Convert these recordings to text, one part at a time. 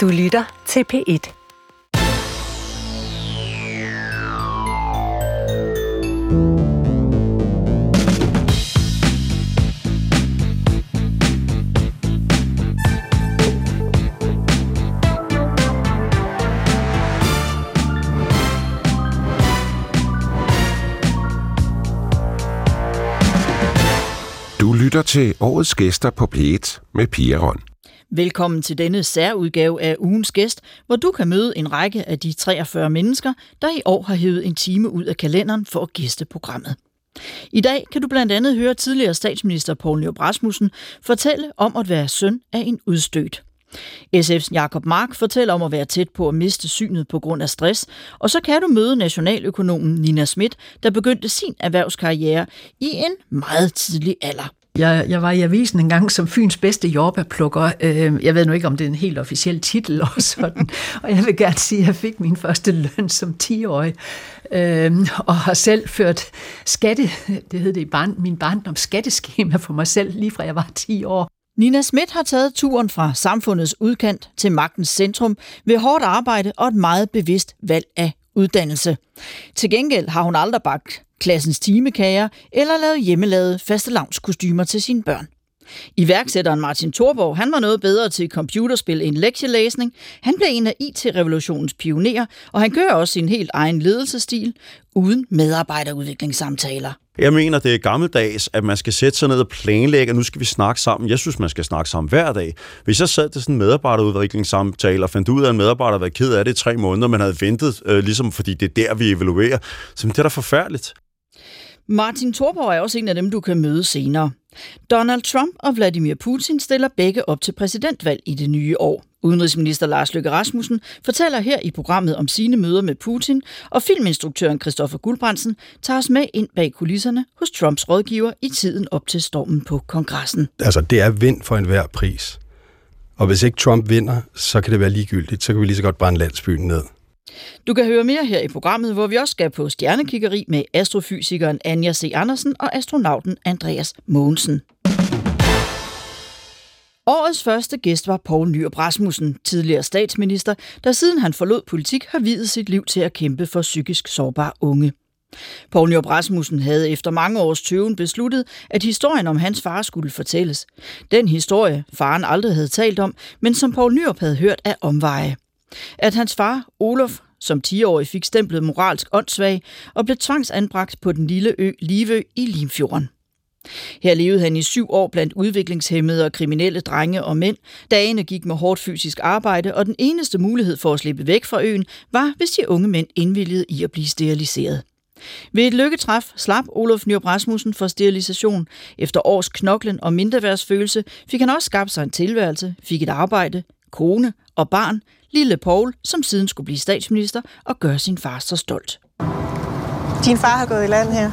Du lytter til P1. Du lytter til årets gæster på P1 med Pia Røn. Velkommen til denne særudgave af ugens gæst, hvor du kan møde en række af de 43 mennesker, der i år har hævet en time ud af kalenderen for at gæste programmet. I dag kan du blandt andet høre tidligere statsminister Poul Nyrup Rasmussen fortælle om at være søn af en udstødt. SF's Jakob Mark fortæller om at være tæt på at miste synet på grund af stress, og så kan du møde nationaløkonomen Nina Schmidt, der begyndte sin erhvervskarriere i en meget tidlig alder. Jeg, jeg var i avisen en gang som Fyns bedste jordbærplukker. Øh, jeg ved nu ikke, om det er en helt officiel titel og sådan. og jeg vil gerne sige, at jeg fik min første løn som 10-årig. Øh, og har selv ført skatte, det hed det i barn, min barndom, skatteskema for mig selv, lige fra jeg var 10 år. Nina Schmidt har taget turen fra samfundets udkant til magtens centrum ved hårdt arbejde og et meget bevidst valg af uddannelse. Til gengæld har hun aldrig bagt klassens timekager eller lavet hjemmelavede fastelavnskostymer til sine børn. Iværksætteren Martin Thorborg, han var noget bedre til computerspil end lektielæsning. Han blev en af IT-revolutionens pionerer, og han kører også sin helt egen ledelsestil uden medarbejderudviklingssamtaler. Jeg mener, det er gammeldags, at man skal sætte sig ned og planlægge, og nu skal vi snakke sammen. Jeg synes, man skal snakke sammen hver dag. Hvis jeg sad til sådan en medarbejderudviklingssamtale og fandt ud af, at en medarbejder var ked af det i tre måneder, man havde ventet, øh, ligesom fordi det er der, vi evaluerer, så det er da forfærdeligt. Martin Thorborg er også en af dem, du kan møde senere. Donald Trump og Vladimir Putin stiller begge op til præsidentvalg i det nye år. Udenrigsminister Lars Løkke Rasmussen fortæller her i programmet om sine møder med Putin, og filminstruktøren Christoffer Guldbrandsen tager os med ind bag kulisserne hos Trumps rådgiver i tiden op til stormen på kongressen. Altså, det er vind for enhver pris. Og hvis ikke Trump vinder, så kan det være ligegyldigt. Så kan vi lige så godt brænde landsbyen ned. Du kan høre mere her i programmet, hvor vi også skal på stjernekiggeri med astrofysikeren Anja C. Andersen og astronauten Andreas Mogensen. Årets første gæst var Poul Nyrup Rasmussen, tidligere statsminister, der siden han forlod politik har videt sit liv til at kæmpe for psykisk sårbare unge. Poul Nyrup Rasmussen havde efter mange års tøven besluttet, at historien om hans far skulle fortælles. Den historie, faren aldrig havde talt om, men som Poul Nyrup havde hørt af omveje. At hans far, Olof, som 10-årig fik stemplet moralsk åndssvag og blev tvangsanbragt på den lille ø Livø i Limfjorden. Her levede han i syv år blandt udviklingshemmede og kriminelle drenge og mænd. Dagene gik med hårdt fysisk arbejde, og den eneste mulighed for at slippe væk fra øen var, hvis de unge mænd indvilligede i at blive steriliseret. Ved et lykketræf slap Olof Nyrup Rasmussen for sterilisation. Efter års knoklen og mindreværdsfølelse fik han også skabt sig en tilværelse, fik et arbejde, kone og barn, lille Paul, som siden skulle blive statsminister og gøre sin far så stolt. Din far har gået i land her.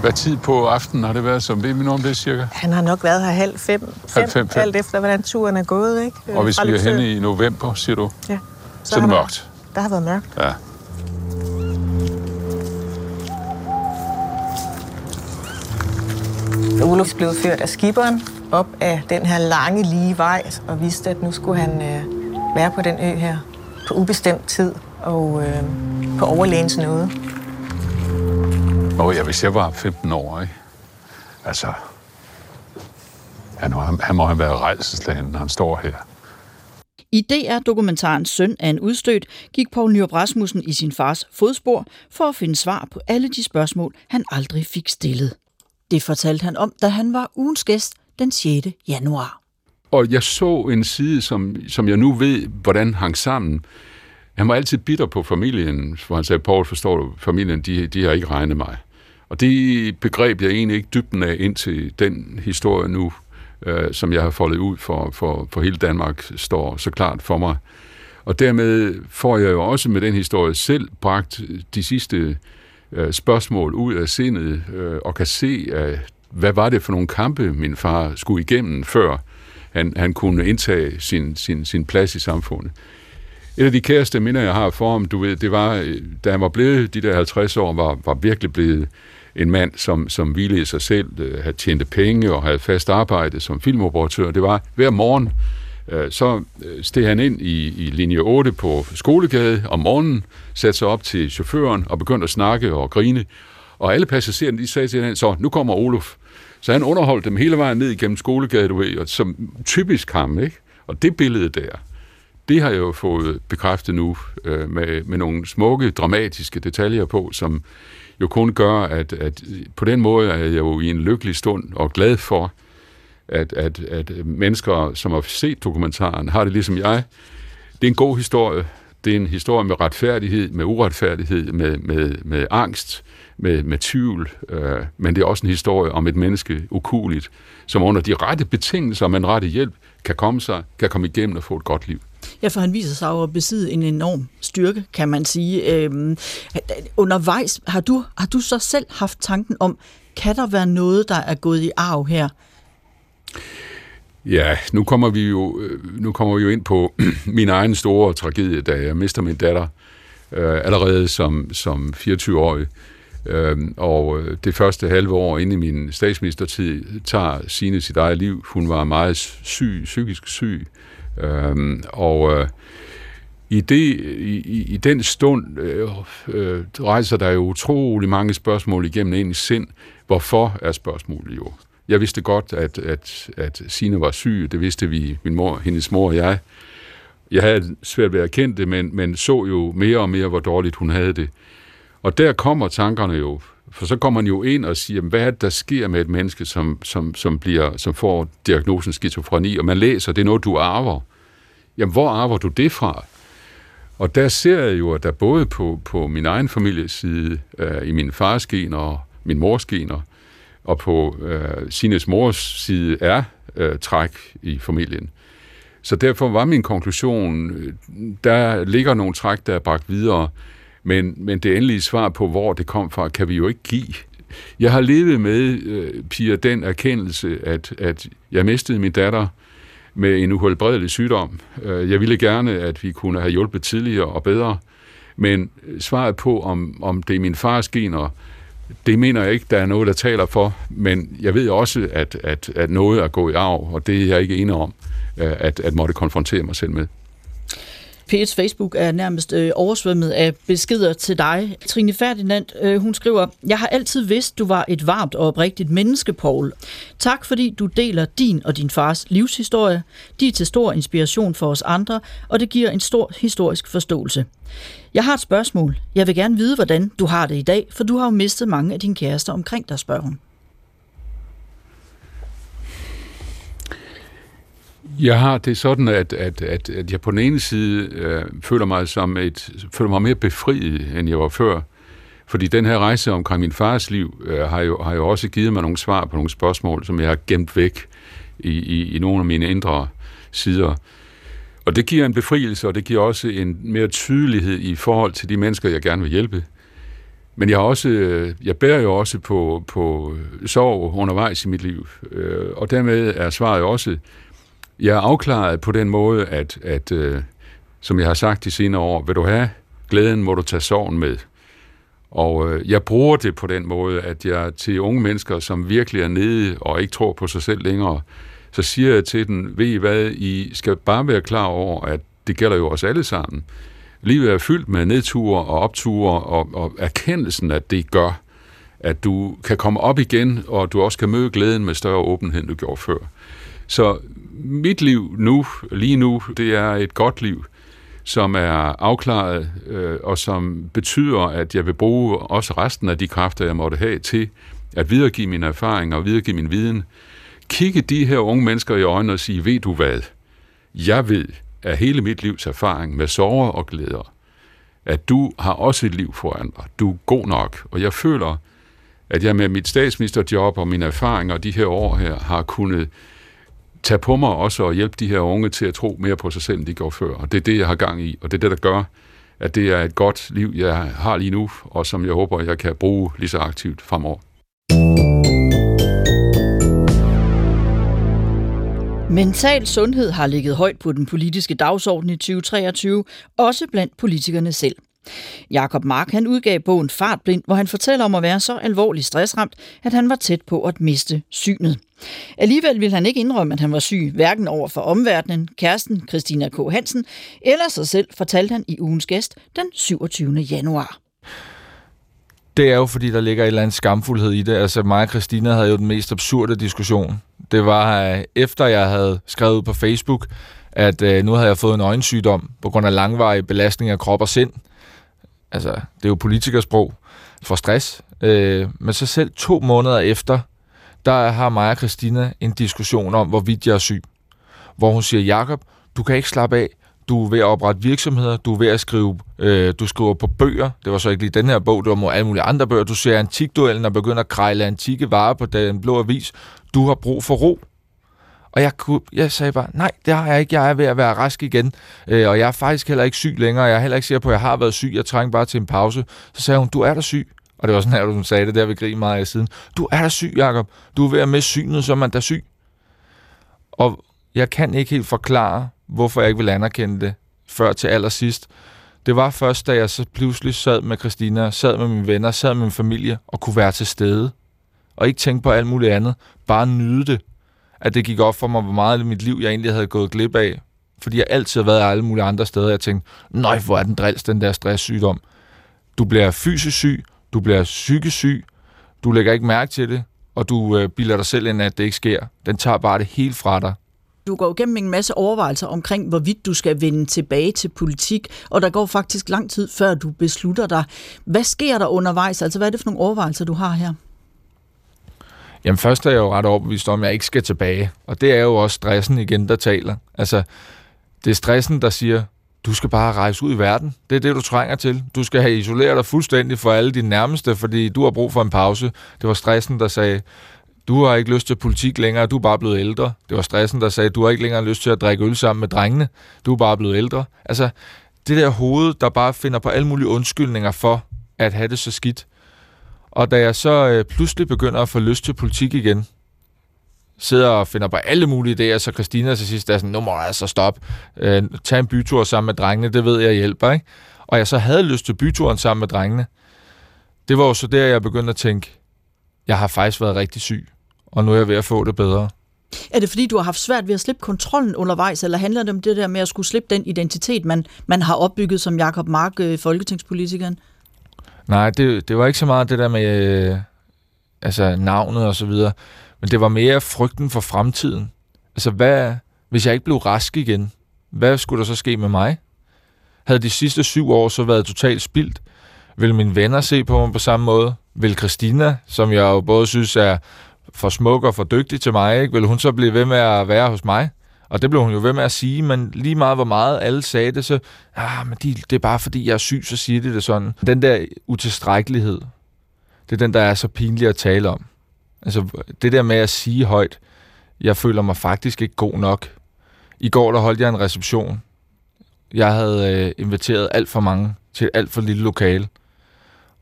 Hvad tid på aftenen har det været, som ved vi noget om det cirka? Han har nok været her halv fem, fem, Halv fem, fem. alt efter, hvordan turen er gået, ikke? Og hvis Fra vi er henne i november, siger du, Ja. så er har det der- mørkt. Der har været mørkt. Ja. Olof blev ført af skiberen op af den her lange, lige vej, og vidste, at nu skulle han øh, være på den ø her på ubestemt tid og øh, på overlægens nåde. Og ja, hvis jeg var 15 år, ikke? Altså, han, må- han må have været rejselslagen, når han står her. I DR-dokumentaren Søn af en udstødt gik Poul Nyrup Rasmussen i sin fars fodspor for at finde svar på alle de spørgsmål, han aldrig fik stillet. Det fortalte han om, da han var ugens gæst den 6. januar. Og jeg så en side, som, som jeg nu ved, hvordan hang sammen. Han var altid bitter på familien, for han sagde, Paul, forstår du, familien, de, de har ikke regnet mig. Og det begreb jeg egentlig ikke dybden af indtil den historie nu, øh, som jeg har foldet ud for, for, for hele Danmark, står så klart for mig. Og dermed får jeg jo også med den historie selv bragt de sidste øh, spørgsmål ud af sindet, øh, og kan se, at, hvad var det for nogle kampe, min far skulle igennem, før han, han kunne indtage sin, sin, sin plads i samfundet. Et af de kæreste minder, jeg har for ham, du ved, det var, øh, da han var blevet de der 50 år, var, var virkelig blevet en mand, som, som hvilede i sig selv, øh, havde tjente penge og havde fast arbejde som filmoperatør. Det var hver morgen, Øh, så øh, steg han ind i, i linje 8 på Skolegade om morgenen, satte sig op til chaufføren og begyndte at snakke og grine. Og alle passagererne, de sagde til hinanden, så nu kommer Olof. Så han underholdt dem hele vejen ned igennem Skolegade, du ved, og som typisk ham, ikke? Og det billede der, det har jeg jo fået bekræftet nu øh, med, med nogle smukke, dramatiske detaljer på, som jo kun gør, at, at på den måde er jeg jo i en lykkelig stund og glad for, at, at, at mennesker, som har set dokumentaren, har det ligesom jeg. Det er en god historie. Det er en historie med retfærdighed, med uretfærdighed, med, med, med angst, med, med tvivl. Øh, men det er også en historie om et menneske ukuligt, som under de rette betingelser, med en rette hjælp, kan komme, sig, kan komme igennem og få et godt liv. Ja, for han viser sig at besidde en enorm styrke, kan man sige. Øhm, undervejs, har du, har du så selv haft tanken om, kan der være noget, der er gået i arv her? Ja, nu kommer vi jo, øh, nu kommer vi jo ind på min egen store tragedie, da jeg mister min datter øh, allerede som, som 24-årig. Øhm, øh, og det første halve år inde i min statsministertid tager Signe sit eget liv. Hun var meget syg, psykisk syg. Øhm, og øh, i, det, i, i den stund øh, øh, rejser der jo utrolig mange spørgsmål igennem en i sind. Hvorfor er spørgsmålet jo? Jeg vidste godt, at, at, at Sine var syg. Det vidste vi, min mor, hendes mor og jeg. Jeg havde svært ved at erkende det, men, men så jo mere og mere, hvor dårligt hun havde det. Og der kommer tankerne jo, for så kommer man jo ind og siger, hvad er det, der sker med et menneske, som, som, som, bliver, som får diagnosen skizofreni, og man læser, det er noget, du arver. Jamen, hvor arver du det fra? Og der ser jeg jo, at der både på, på min egen families side, øh, i min fars gener og min mors gener, og på øh, Sines mors side er øh, træk i familien. Så derfor var min konklusion, øh, der ligger nogle træk, der er bragt videre, men, men det endelige svar på, hvor det kom fra, kan vi jo ikke give. Jeg har levet med, øh, Pia, den erkendelse, at, at jeg mistede min datter med en uhelbredelig sygdom. Øh, jeg ville gerne, at vi kunne have hjulpet tidligere og bedre, men svaret på, om, om det er min fars gener, det mener jeg ikke, der er noget, der taler for, men jeg ved også, at, at, at noget er gået i arv, og det er jeg ikke enig om, øh, at, at måtte konfrontere mig selv med. P1's Facebook er nærmest øh, oversvømmet af beskeder til dig. Trine Ferdinand, øh, hun skriver, Jeg har altid vidst, du var et varmt og oprigtigt menneske, Paul. Tak fordi du deler din og din fars livshistorie. De er til stor inspiration for os andre, og det giver en stor historisk forståelse. Jeg har et spørgsmål. Jeg vil gerne vide, hvordan du har det i dag, for du har jo mistet mange af dine kærester omkring dig, spørger hun. Jeg har det sådan, at, at, at, at jeg på den ene side øh, føler mig som et, føler mig mere befriet, end jeg var før. Fordi den her rejse omkring min fars liv øh, har, jo, har jo også givet mig nogle svar på nogle spørgsmål, som jeg har gemt væk i, i, i nogle af mine indre sider. Og det giver en befrielse, og det giver også en mere tydelighed i forhold til de mennesker, jeg gerne vil hjælpe. Men jeg, har også, øh, jeg bærer jo også på, på sorg undervejs i mit liv, øh, og dermed er svaret også, jeg er afklaret på den måde, at, at øh, som jeg har sagt de senere år, vil du have glæden, må du tage sorgen med. Og øh, jeg bruger det på den måde, at jeg til unge mennesker, som virkelig er nede og ikke tror på sig selv længere, så siger jeg til dem, ved I hvad, I skal bare være klar over, at det gælder jo os alle sammen. Livet er fyldt med nedture og opture, og, og erkendelsen, at det gør, at du kan komme op igen, og du også kan møde glæden med større åbenhed, end du gjorde før. Så mit liv nu, lige nu, det er et godt liv, som er afklaret, øh, og som betyder, at jeg vil bruge også resten af de kræfter, jeg måtte have til at videregive mine erfaringer og videregive min viden. Kigge de her unge mennesker i øjnene og sige, ved du hvad? Jeg ved af hele mit livs erfaring med sorger og glæder, at du har også et liv foran dig. Du er god nok, og jeg føler, at jeg med mit statsministerjob og mine erfaringer de her år her har kunnet tage på mig også og hjælpe de her unge til at tro mere på sig selv, end de gjorde før. Og det er det, jeg har gang i, og det er det, der gør, at det er et godt liv, jeg har lige nu, og som jeg håber, jeg kan bruge lige så aktivt fremover. Mental sundhed har ligget højt på den politiske dagsorden i 2023, også blandt politikerne selv. Jakob Mark han udgav bogen Fartblind, hvor han fortæller om at være så alvorligt stressramt, at han var tæt på at miste synet. Alligevel ville han ikke indrømme, at han var syg, hverken over for omverdenen, kæresten Christina K. Hansen, eller sig selv, fortalte han i ugens gæst den 27. januar. Det er jo, fordi der ligger et eller andet skamfuldhed i det. Altså, mig og Christina havde jo den mest absurde diskussion. Det var, øh, efter jeg havde skrevet ud på Facebook, at øh, nu havde jeg fået en øjensygdom på grund af langvarig belastning af krop og sind. Altså, det er jo politikersprog for stress. Øh, men så selv to måneder efter, der har mig og Christina en diskussion om, hvorvidt jeg er syg. Hvor hun siger, Jakob, du kan ikke slappe af. Du er ved at oprette virksomheder, du er ved at skrive, øh, du skriver på bøger. Det var så ikke lige den her bog, det var mod alle mulige andre bøger. Du ser antikduellen og begynder at krejle antikke varer på den blå avis. Du har brug for ro. Og jeg, kunne, jeg sagde bare, nej, det har jeg ikke. Jeg er ved at være rask igen. Øh, og jeg er faktisk heller ikke syg længere. Jeg er heller ikke sikker på, at jeg har været syg. Jeg trænger bare til en pause. Så sagde hun, du er der syg. Og det var sådan her, du sagde det der ved griner meget af siden. Du er der syg, Jacob. Du er ved at miste synet, så er man der syg. Og jeg kan ikke helt forklare, hvorfor jeg ikke vil anerkende det før til allersidst. Det var først, da jeg så pludselig sad med Christina, sad med mine venner, sad med min familie og kunne være til stede. Og ikke tænke på alt muligt andet. Bare nyde det. At det gik op for mig, hvor meget af mit liv jeg egentlig havde gået glip af. Fordi jeg altid har været alle mulige andre steder. Jeg tænkte, nej, hvor er den drils, den der stresssygdom. Du bliver fysisk syg, du bliver psykisk syg, du lægger ikke mærke til det, og du øh, bilder dig selv ind, at det ikke sker. Den tager bare det helt fra dig. Du går igennem en masse overvejelser omkring, hvorvidt du skal vende tilbage til politik, og der går faktisk lang tid, før du beslutter dig. Hvad sker der undervejs? Altså, hvad er det for nogle overvejelser, du har her? Jamen først er jeg jo ret overbevist om, at jeg ikke skal tilbage. Og det er jo også stressen igen, der taler. Altså, det er stressen, der siger, du skal bare rejse ud i verden. Det er det, du trænger til. Du skal have isoleret dig fuldstændig for alle dine nærmeste, fordi du har brug for en pause. Det var stressen, der sagde, du har ikke lyst til politik længere, du er bare blevet ældre. Det var stressen, der sagde, du har ikke længere lyst til at drikke øl sammen med drengene, du er bare blevet ældre. Altså, det der hoved, der bare finder på alle mulige undskyldninger for at have det så skidt. Og da jeg så øh, pludselig begynder at få lyst til politik igen, sidder og finder på alle mulige idéer, så Christina til sidst er sådan, nu må jeg altså stoppe. Øh, tag en bytur sammen med drengene, det ved jeg hjælper, ikke? Og jeg så havde lyst til byturen sammen med drengene. Det var jo så der, jeg begyndte at tænke, jeg har faktisk været rigtig syg, og nu er jeg ved at få det bedre. Er det fordi, du har haft svært ved at slippe kontrollen undervejs, eller handler det om det der med at skulle slippe den identitet, man, man har opbygget som Jakob Mark, øh, folketingspolitikeren? Nej, det, det var ikke så meget det der med øh, altså navnet og så videre, men det var mere frygten for fremtiden. Altså, hvad, hvis jeg ikke blev rask igen, hvad skulle der så ske med mig? Havde de sidste syv år så været totalt spildt? Vil mine venner se på mig på samme måde? Vil Christina, som jeg jo både synes er for smuk og for dygtig til mig, ikke? vil hun så blive ved med at være hos mig? Og det blev hun jo ved med at sige, men lige meget hvor meget alle sagde det, så, ah, men de, det er bare fordi, jeg er syg, så siger de det sådan. Den der utilstrækkelighed, det er den, der er så pinlig at tale om. Altså det der med at sige højt, jeg føler mig faktisk ikke god nok. I går der holdt jeg en reception. Jeg havde øh, inviteret alt for mange til et alt for lille lokale.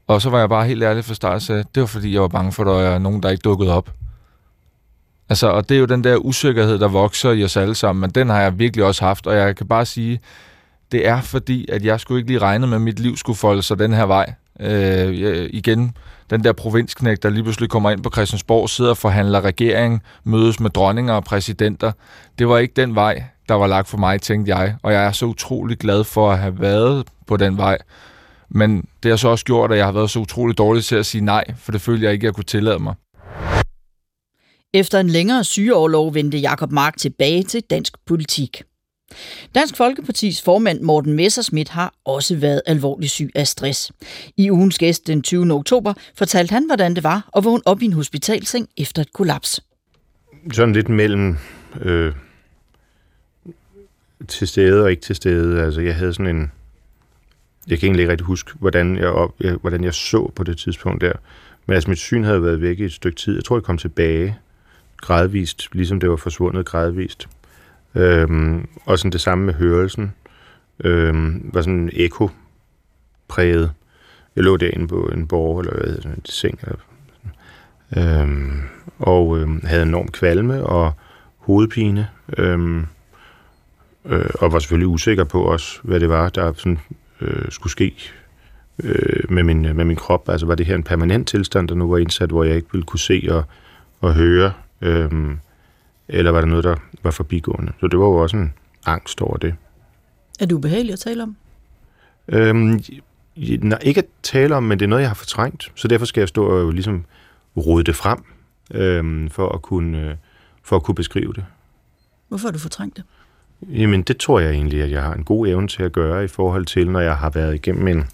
Og så var jeg bare helt ærlig for start og sagde, det var fordi, jeg var bange for, at der er nogen, der ikke dukkede op. Altså, og det er jo den der usikkerhed, der vokser i os alle sammen, men den har jeg virkelig også haft, og jeg kan bare sige, det er fordi, at jeg skulle ikke lige regne med, at mit liv skulle folde sig den her vej. Øh, igen, den der provinsknæk, der lige pludselig kommer ind på Christiansborg, sidder og forhandler regering, mødes med dronninger og præsidenter. Det var ikke den vej, der var lagt for mig, tænkte jeg. Og jeg er så utrolig glad for at have været på den vej. Men det har så også gjort, at jeg har været så utrolig dårlig til at sige nej, for det følte jeg ikke, jeg kunne tillade mig. Efter en længere sygeoverlov vendte Jakob Mark tilbage til dansk politik. Dansk Folkepartis formand Morten Messerschmidt har også været alvorligt syg af stress. I ugens gæst den 20. oktober fortalte han, hvordan det var at vågne op i en hospitalseng efter et kollaps. Sådan lidt mellem øh, til stede og ikke til stede. Altså, jeg havde sådan en... Jeg kan egentlig ikke rigtig huske, hvordan jeg, op, jeg, hvordan jeg så på det tidspunkt der. Men altså, mit syn havde været væk i et stykke tid. Jeg tror, jeg kom tilbage gradvist, ligesom det var forsvundet gradvist. Øhm, og sådan det samme med hørelsen. Øhm, var sådan eko præget. Jeg lå derinde på en borg, eller hvad hedder en seng, eller, øhm, og øhm, havde enorm kvalme og hovedpine, øhm, øh, og var selvfølgelig usikker på også, hvad det var, der sådan, øh, skulle ske øh, med, min, med min krop. Altså var det her en permanent tilstand, der nu var indsat, hvor jeg ikke ville kunne se og, og høre, øh, eller var der noget, der var forbigående. Så det var jo også en angst over det. Er det ubehageligt at tale om? Øhm, nej, ikke at tale om, men det er noget, jeg har fortrængt. Så derfor skal jeg stå og ligesom rode det frem, øhm, for, at kunne, øh, for at kunne beskrive det. Hvorfor har du fortrængt det? Jamen, det tror jeg egentlig, at jeg har en god evne til at gøre i forhold til, når jeg har været igennem en,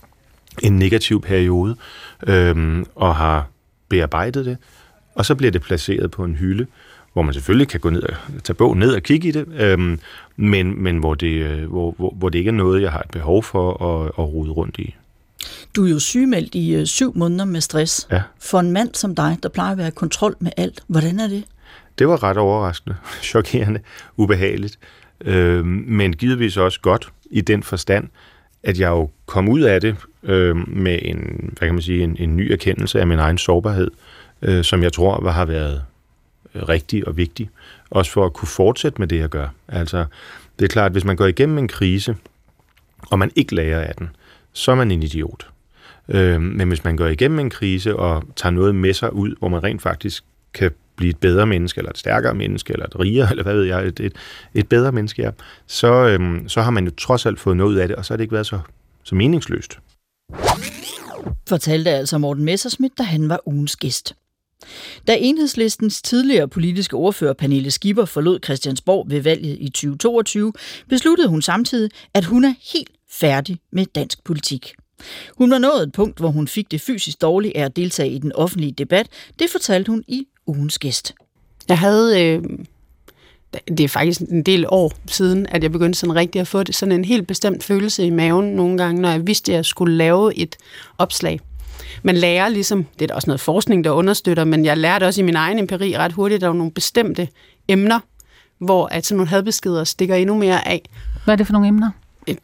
en negativ periode, øhm, og har bearbejdet det, og så bliver det placeret på en hylde, hvor man selvfølgelig kan gå ned og tage bogen ned og kigge i det, øhm, men, men hvor, det, øh, hvor, hvor, hvor det ikke er noget, jeg har et behov for at, at rode rundt i. Du er jo sygemeldt i øh, syv måneder med stress. Ja. For en mand som dig, der plejer at være i kontrol med alt, hvordan er det? Det var ret overraskende, chokerende, ubehageligt, øh, men givetvis også godt i den forstand, at jeg jo kom ud af det øh, med en, hvad kan man sige, en, en ny erkendelse af min egen sårbarhed, øh, øh, som jeg tror har været øh, rigtig og vigtig, også for at kunne fortsætte med det, jeg gør. Altså, det er klart, at hvis man går igennem en krise, og man ikke lærer af den, så er man en idiot. Øh, men hvis man går igennem en krise og tager noget med sig ud, hvor man rent faktisk kan blive et bedre menneske, eller et stærkere menneske, eller et rigere, eller hvad ved jeg, et, et, et bedre menneske er, så, øhm, så har man jo trods alt fået noget ud af det, og så har det ikke været så, så meningsløst. Fortalte altså Morten Messerschmidt, da han var ugens gæst. Da enhedslistens tidligere politiske ordfører Pernille Skipper forlod Christiansborg ved valget i 2022, besluttede hun samtidig, at hun er helt færdig med dansk politik. Hun var nået et punkt, hvor hun fik det fysisk dårligt af at deltage i den offentlige debat. Det fortalte hun i ugens gæst. Jeg havde, øh, det er faktisk en del år siden, at jeg begyndte sådan rigtig at få det, sådan en helt bestemt følelse i maven nogle gange, når jeg vidste, at jeg skulle lave et opslag. Man lærer ligesom, det er der også noget forskning, der understøtter, men jeg lærte også i min egen empiri ret hurtigt, at der var nogle bestemte emner, hvor at sådan nogle hadbeskeder stikker endnu mere af. Hvad er det for nogle emner?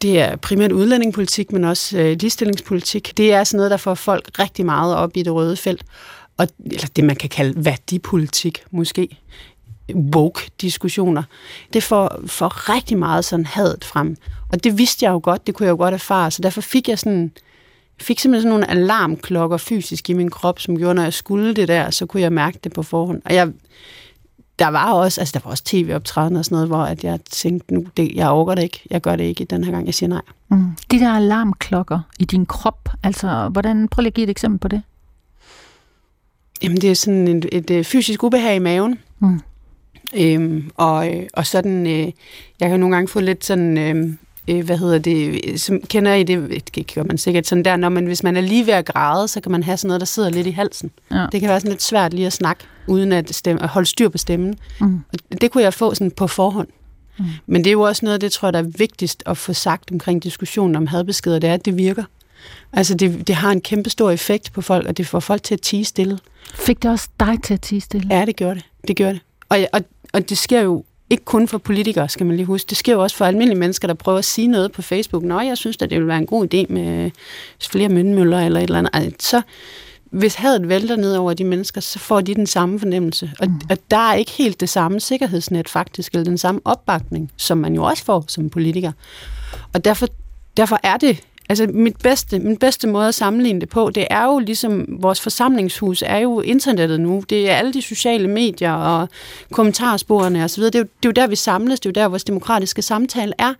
Det er primært udlændingepolitik, men også øh, ligestillingspolitik. Det er sådan noget, der får folk rigtig meget op i det røde felt. Og, eller det, man kan kalde værdipolitik, måske. Woke-diskussioner. Det får, får rigtig meget sådan hadet frem. Og det vidste jeg jo godt, det kunne jeg jo godt erfare, så derfor fik jeg sådan fik simpelthen sådan nogle alarmklokker fysisk i min krop, som gjorde, når jeg skulle det der, så kunne jeg mærke det på forhånd. Og jeg, der var også, altså der var også tv-optræden og sådan noget, hvor at jeg tænkte, nu, det, jeg overgår det ikke, jeg gør det ikke den her gang, jeg siger nej. Mm. De der alarmklokker i din krop, altså, hvordan, prøv lige at give et eksempel på det. Jamen, det er sådan et, et, et fysisk ubehag i maven. Mm. Øhm, og, og sådan, øh, jeg kan nogle gange få lidt sådan, øh, øh, hvad hedder det, som kender I det, det gør man sikkert sådan der, når man, hvis man er lige ved at græde, så kan man have sådan noget, der sidder lidt i halsen. Ja. Det kan være sådan lidt svært lige at snakke, uden at, stemme, at holde styr på stemmen. Mm. Og det kunne jeg få sådan på forhånd. Mm. Men det er jo også noget, det tror jeg, der er vigtigst at få sagt omkring diskussionen om hadbeskeder, det er, at det virker. Altså, det, det har en kæmpe stor effekt på folk, og det får folk til at tige stille. Fik det også dig til at tige stille? Ja, det gjorde det. Det gjorde det. Og, og, og det sker jo ikke kun for politikere, skal man lige huske. Det sker jo også for almindelige mennesker, der prøver at sige noget på Facebook. Nå, jeg synes at det vil være en god idé med flere mønmøller eller et eller andet. Altså, så hvis hadet vælter ned over de mennesker, så får de den samme fornemmelse. Og, mm. og der er ikke helt det samme sikkerhedsnet faktisk, eller den samme opbakning, som man jo også får som politiker. Og derfor, derfor er det Altså mit bedste, min bedste måde at sammenligne det på, det er jo ligesom, vores forsamlingshus er jo internettet nu. Det er alle de sociale medier og kommentarsporene osv. Det, er jo, det er jo der, vi samles. Det er jo der, vores demokratiske samtale er.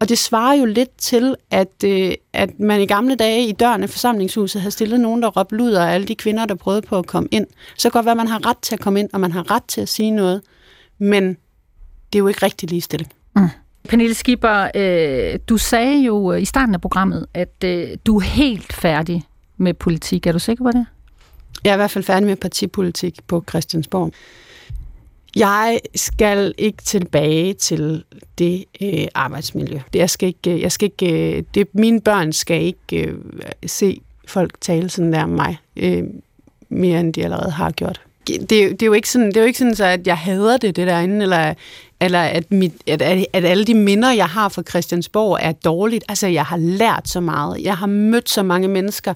Og det svarer jo lidt til, at, øh, at man i gamle dage i døren af forsamlingshuset havde stillet nogen, der råbte luder af alle de kvinder, der prøvede på at komme ind. Så kan godt være, at man har ret til at komme ind, og man har ret til at sige noget. Men det er jo ikke rigtig ligestilling. Mm. Pernille Skipper, øh, du sagde jo øh, i starten af programmet, at øh, du er helt færdig med politik. Er du sikker på det? Jeg er i hvert fald færdig med partipolitik på Christiansborg. Jeg skal ikke tilbage til det øh, arbejdsmiljø. Jeg skal ikke, øh, jeg skal ikke, øh, det, mine børn skal ikke øh, se folk tale sådan der om mig, øh, mere end de allerede har gjort. Det, det, er jo ikke sådan, det er jo ikke sådan, så at jeg hader det, det derinde, eller eller at, mit, at, at, alle de minder, jeg har fra Christiansborg, er dårligt. Altså, jeg har lært så meget. Jeg har mødt så mange mennesker.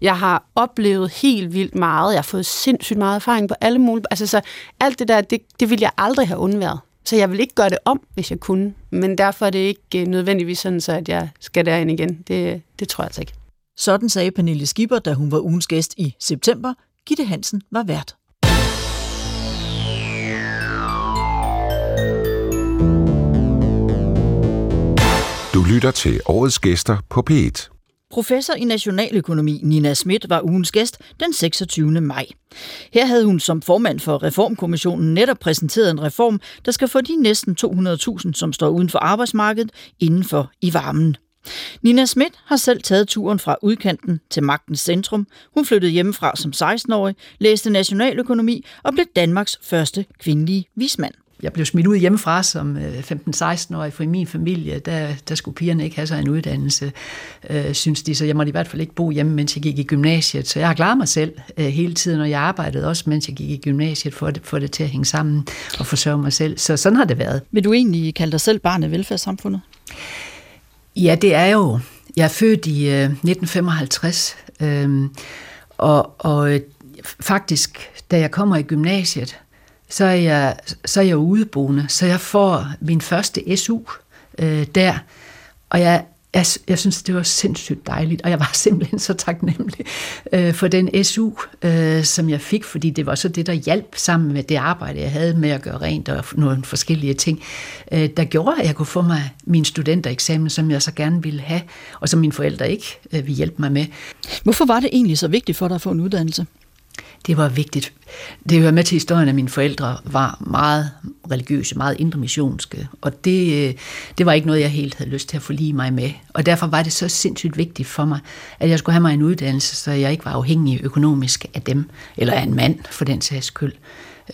Jeg har oplevet helt vildt meget. Jeg har fået sindssygt meget erfaring på alle mulige... Altså, så alt det der, det, det vil jeg aldrig have undværet. Så jeg vil ikke gøre det om, hvis jeg kunne. Men derfor er det ikke øh, nødvendigvis sådan, så at jeg skal derind igen. Det, det tror jeg altså ikke. Sådan sagde Pernille Skipper, da hun var ugens gæst i september. Gitte Hansen var vært. Du lytter til årets gæster på P1. Professor i nationaløkonomi Nina Schmidt var ugens gæst den 26. maj. Her havde hun som formand for Reformkommissionen netop præsenteret en reform, der skal få de næsten 200.000, som står uden for arbejdsmarkedet, indenfor i varmen. Nina Schmidt har selv taget turen fra udkanten til magtens centrum. Hun flyttede hjemmefra som 16-årig, læste nationaløkonomi og blev Danmarks første kvindelige vismand jeg blev smidt ud hjemmefra som 15-16-årig, for i min familie, der, der skulle pigerne ikke have sig en uddannelse, øh, synes de, så jeg måtte i hvert fald ikke bo hjemme, mens jeg gik i gymnasiet. Så jeg har klaret mig selv øh, hele tiden, og jeg arbejdede også, mens jeg gik i gymnasiet, for at få det til at hænge sammen og forsørge mig selv. Så sådan har det været. Vil du egentlig kalde dig selv barn af velfærdssamfundet? Ja, det er jo. Jeg er født i øh, 1955, øh, og, og øh, faktisk, da jeg kommer i gymnasiet, så er jeg, så er jeg udeboende, så jeg får min første SU øh, der, og jeg, jeg, jeg synes, det var sindssygt dejligt, og jeg var simpelthen så taknemmelig øh, for den SU, øh, som jeg fik, fordi det var så det, der hjalp sammen med det arbejde, jeg havde med at gøre rent og nogle forskellige ting, øh, der gjorde, at jeg kunne få mig min studentereksamen, som jeg så gerne ville have, og som mine forældre ikke øh, ville hjælpe mig med. Hvorfor var det egentlig så vigtigt for dig at få en uddannelse? Det var vigtigt. Det hører med til historien, at mine forældre var meget religiøse, meget indremissionske, og det, øh, det var ikke noget, jeg helt havde lyst til at forlige mig med. Og derfor var det så sindssygt vigtigt for mig, at jeg skulle have mig en uddannelse, så jeg ikke var afhængig økonomisk af dem, eller af en mand for den sags skyld.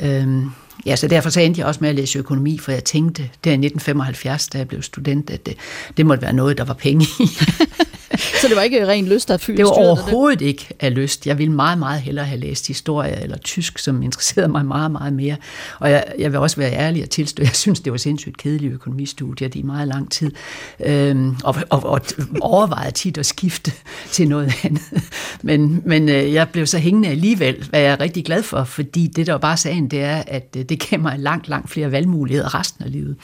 Øhm, ja, så derfor så endte jeg også med at læse økonomi, for jeg tænkte, der i 1975, da jeg blev student, at det, det måtte være noget, der var penge i. så det var ikke ren lyst, der fyldte Det var overhovedet det? ikke af lyst. Jeg ville meget, meget hellere have læst historie eller tysk, som interesserede mig meget, meget mere. Og jeg, jeg vil også være ærlig og tilstå, jeg synes, det var sindssygt kedelige økonomistudier i meget lang tid. Øhm, og, og, og overvejede tit at skifte til noget andet. Men, men øh, jeg blev så hængende alligevel, hvad jeg er rigtig glad for, fordi det, der var bare sagen, det er, at øh, det gav mig langt, langt flere valgmuligheder resten af livet.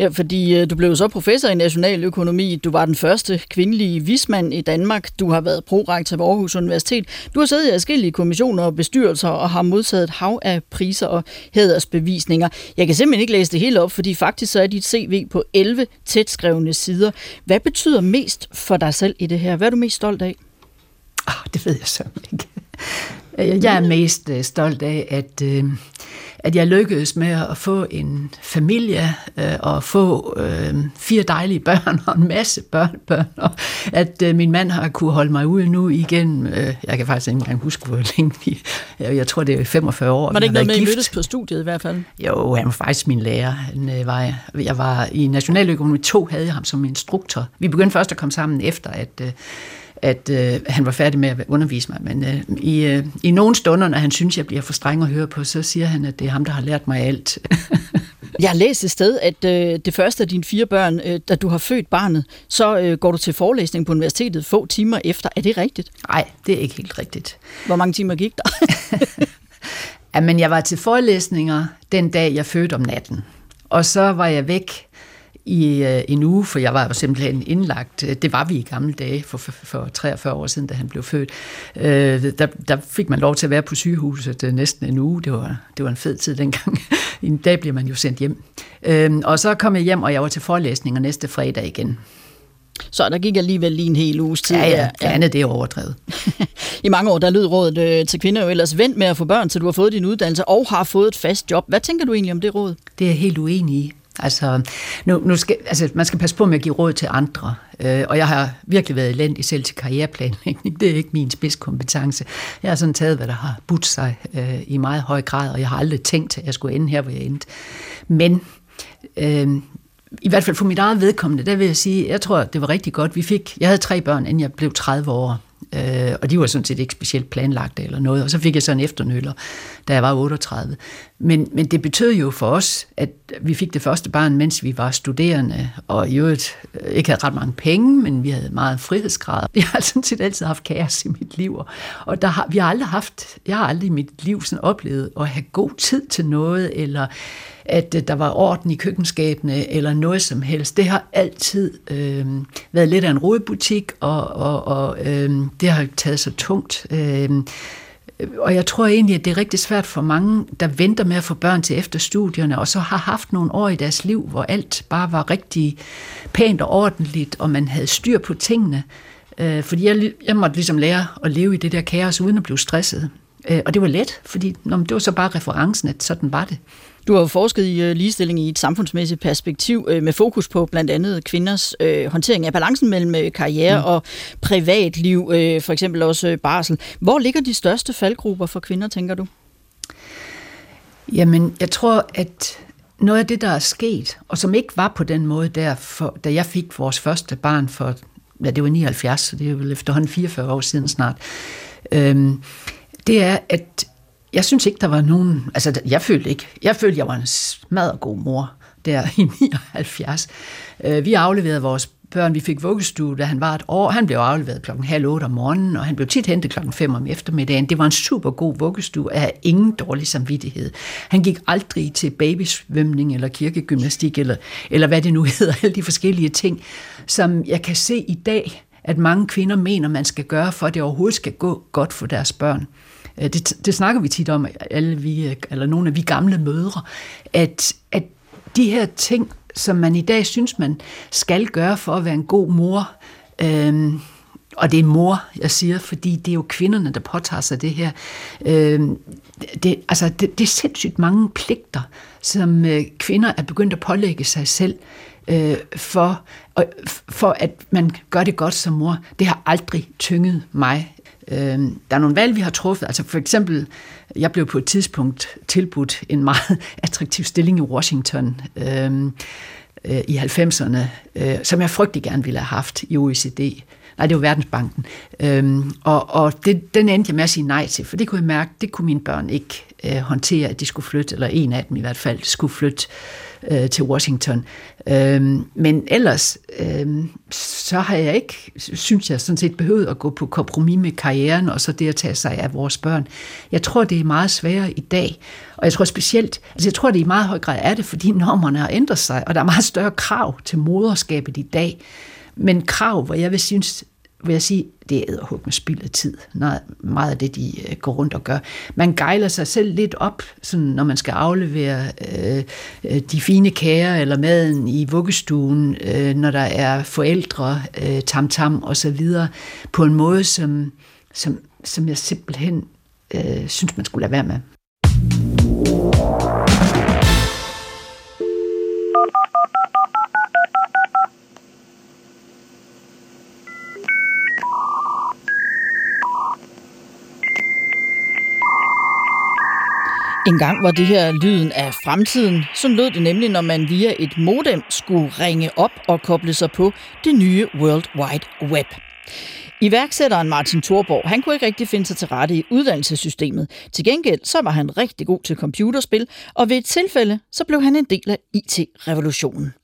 Ja, fordi øh, du blev så professor i nationaløkonomi. Du var den første kvindelige vismand i Danmark. Du har været prorektor ved Aarhus Universitet. Du har siddet i forskellige kommissioner og bestyrelser og har modtaget et hav af priser og hædersbevisninger. Jeg kan simpelthen ikke læse det hele op, fordi faktisk så er dit CV på 11 tætskrevne sider. Hvad betyder mest for dig selv i det her? Hvad er du mest stolt af? Ah, det ved jeg simpelthen ikke. Jeg er mest øh, stolt af, at, øh, at jeg lykkedes med at få en familie øh, og få øh, fire dejlige børn og en masse børnebørn, og at øh, min mand har kunne holde mig ude nu igen. Øh, jeg kan faktisk ikke engang huske, hvor længe vi... Jeg, tror, det er 45 år. Var det ikke noget med, at I mødtes på studiet i hvert fald? Jo, han var faktisk min lærer. Han, øh, var, jeg var i Nationaløkonomi 2, havde jeg ham som instruktor. Vi begyndte først at komme sammen efter, at... At øh, han var færdig med at undervise mig. Men øh, i, øh, i nogle stunder, når han synes, jeg bliver for streng at høre på, så siger han, at det er ham, der har lært mig alt. jeg har læst et sted, at øh, det første af dine fire børn, øh, da du har født barnet, så øh, går du til forelæsning på universitetet få timer efter. Er det rigtigt? Nej, det er ikke helt rigtigt. Hvor mange timer gik der? Jamen, jeg var til forelæsninger den dag, jeg fødte om natten. Og så var jeg væk i øh, en uge, for jeg var jo simpelthen indlagt. Det var vi i gamle dage, for, for, for 43 år siden, da han blev født. Øh, der, der fik man lov til at være på sygehuset øh, næsten en uge. Det var, det var en fed tid dengang. en dag bliver man jo sendt hjem. Øh, og så kom jeg hjem, og jeg var til forelæsninger næste fredag igen. Så der gik alligevel lige en hel uges tid. Ja, ja, det andet det er overdrevet. I mange år, der lød rådet øh, til kvinder jo ellers, vent med at få børn, til du har fået din uddannelse og har fået et fast job. Hvad tænker du egentlig om det råd? Det er jeg helt uenig i. Altså, nu, nu skal, altså, man skal passe på med at give råd til andre. Øh, og jeg har virkelig været elendig selv til karriereplanlægning. Det er ikke min spidskompetence. Jeg har sådan taget, hvad der har budt sig øh, i meget høj grad, og jeg har aldrig tænkt, at jeg skulle ende her, hvor jeg endte. Men øh, i hvert fald for mit eget vedkommende, der vil jeg sige, jeg tror, det var rigtig godt. Vi fik, jeg havde tre børn, inden jeg blev 30 år. Øh, og de var sådan set ikke specielt planlagte eller noget. Og så fik jeg så en efternøller, da jeg var 38. Men, men det betød jo for os, at vi fik det første barn, mens vi var studerende, og i øvrigt øh, ikke havde ret mange penge, men vi havde meget frihedsgrad. Jeg har sådan set altid haft kaos i mit liv, og der har, vi har aldrig haft, jeg har aldrig i mit liv sådan oplevet at have god tid til noget, eller at øh, der var orden i køkkenskabene, eller noget som helst. Det har altid øh, været lidt af en rodebutik, og, og, og øh, det har taget så tungt. Øh, og jeg tror egentlig, at det er rigtig svært for mange, der venter med at få børn til efter studierne, og så har haft nogle år i deres liv, hvor alt bare var rigtig pænt og ordentligt, og man havde styr på tingene. Øh, fordi jeg, jeg måtte ligesom lære at leve i det der kaos, uden at blive stresset. Øh, og det var let, fordi nå, det var så bare referencen, at sådan var det. Du har jo forsket i øh, ligestilling i et samfundsmæssigt perspektiv øh, med fokus på blandt andet kvinders øh, håndtering af balancen mellem karriere mm. og privatliv, for eksempel også barsel. Hvor ligger de største faldgrupper for kvinder, tænker du? Jamen, jeg tror, at noget af det, der er sket, og som ikke var på den måde der, for, da jeg fik vores første barn for, ja, det var 79, så det er vel efterhånden 44 år siden snart, øhm, det er, at jeg synes ikke, der var nogen... Altså, jeg følte ikke... Jeg følte, jeg var en smadret god mor der i 79. Øh, vi afleverede vores børn. Vi fik vuggestue, da han var et år. Han blev afleveret klokken halv otte om morgenen, og han blev tit hentet klokken 5 om eftermiddagen. Det var en super god vuggestue af ingen dårlig samvittighed. Han gik aldrig til babysvømning eller kirkegymnastik, eller, eller hvad det nu hedder, alle de forskellige ting, som jeg kan se i dag, at mange kvinder mener, man skal gøre, for at det overhovedet skal gå godt for deres børn. Øh, det, det snakker vi tit om, alle vi, øh, eller nogle af vi gamle mødre, at, at de her ting, som man i dag synes, man skal gøre for at være en god mor, øhm, og det er mor, jeg siger, fordi det er jo kvinderne, der påtager sig det her. Øhm, det, altså, det, det er sindssygt mange pligter, som øh, kvinder er begyndt at pålægge sig selv øh, for, og, for at man gør det godt som mor. Det har aldrig tynget mig Øh, der er nogle valg, vi har truffet. Altså for eksempel, jeg blev på et tidspunkt tilbudt en meget attraktiv stilling i Washington øh, øh, i 90'erne, øh, som jeg frygtelig gerne ville have haft i OECD. Nej, det var Verdensbanken. Øhm, og og det, den endte jeg med at sige nej til, for det kunne jeg mærke, det kunne mine børn ikke øh, håndtere, at de skulle flytte, eller en af dem i hvert fald skulle flytte øh, Øh, til Washington. Øhm, men ellers, øhm, så har jeg ikke, synes jeg sådan set, behøvet at gå på kompromis med karrieren, og så det at tage sig af vores børn. Jeg tror, det er meget sværere i dag, og jeg tror specielt, altså jeg tror, det i meget høj grad er det, fordi normerne har ændret sig, og der er meget større krav til moderskabet i dag. Men krav, hvor jeg vil synes, vil jeg sige, det er æderhug med spild af tid. Meget af det, de øh, går rundt og gør. Man gejler sig selv lidt op, sådan, når man skal aflevere øh, øh, de fine kager eller maden i vuggestuen, øh, når der er forældre, øh, tamtam og så videre, på en måde, som, som, som jeg simpelthen øh, synes, man skulle lade være med. En gang var det her lyden af fremtiden. Så lød det nemlig, når man via et modem skulle ringe op og koble sig på det nye World Wide Web. Iværksætteren Martin Thorborg, han kunne ikke rigtig finde sig til rette i uddannelsessystemet. Til gengæld så var han rigtig god til computerspil, og ved et tilfælde så blev han en del af IT-revolutionen.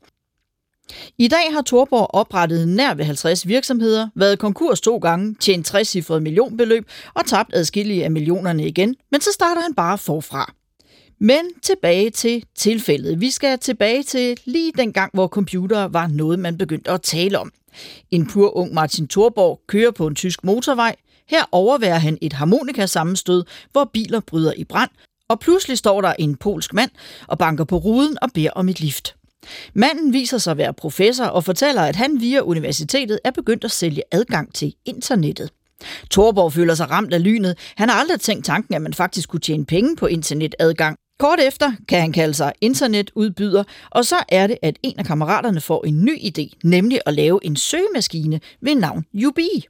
I dag har Torborg oprettet nær ved 50 virksomheder, været konkurs to gange, tjent 60 cifrede millionbeløb og tabt adskillige af millionerne igen, men så starter han bare forfra. Men tilbage til tilfældet. Vi skal tilbage til lige den gang, hvor computer var noget, man begyndte at tale om. En pur ung Martin Thorborg kører på en tysk motorvej. Her overværer han et harmonikasammenstød, hvor biler bryder i brand, og pludselig står der en polsk mand og banker på ruden og beder om et lift. Manden viser sig at være professor og fortæller, at han via universitetet er begyndt at sælge adgang til internettet. Torborg føler sig ramt af lynet. Han har aldrig tænkt tanken, at man faktisk kunne tjene penge på internetadgang. Kort efter kan han kalde sig internetudbyder, og så er det, at en af kammeraterne får en ny idé, nemlig at lave en søgemaskine ved navn Ubi.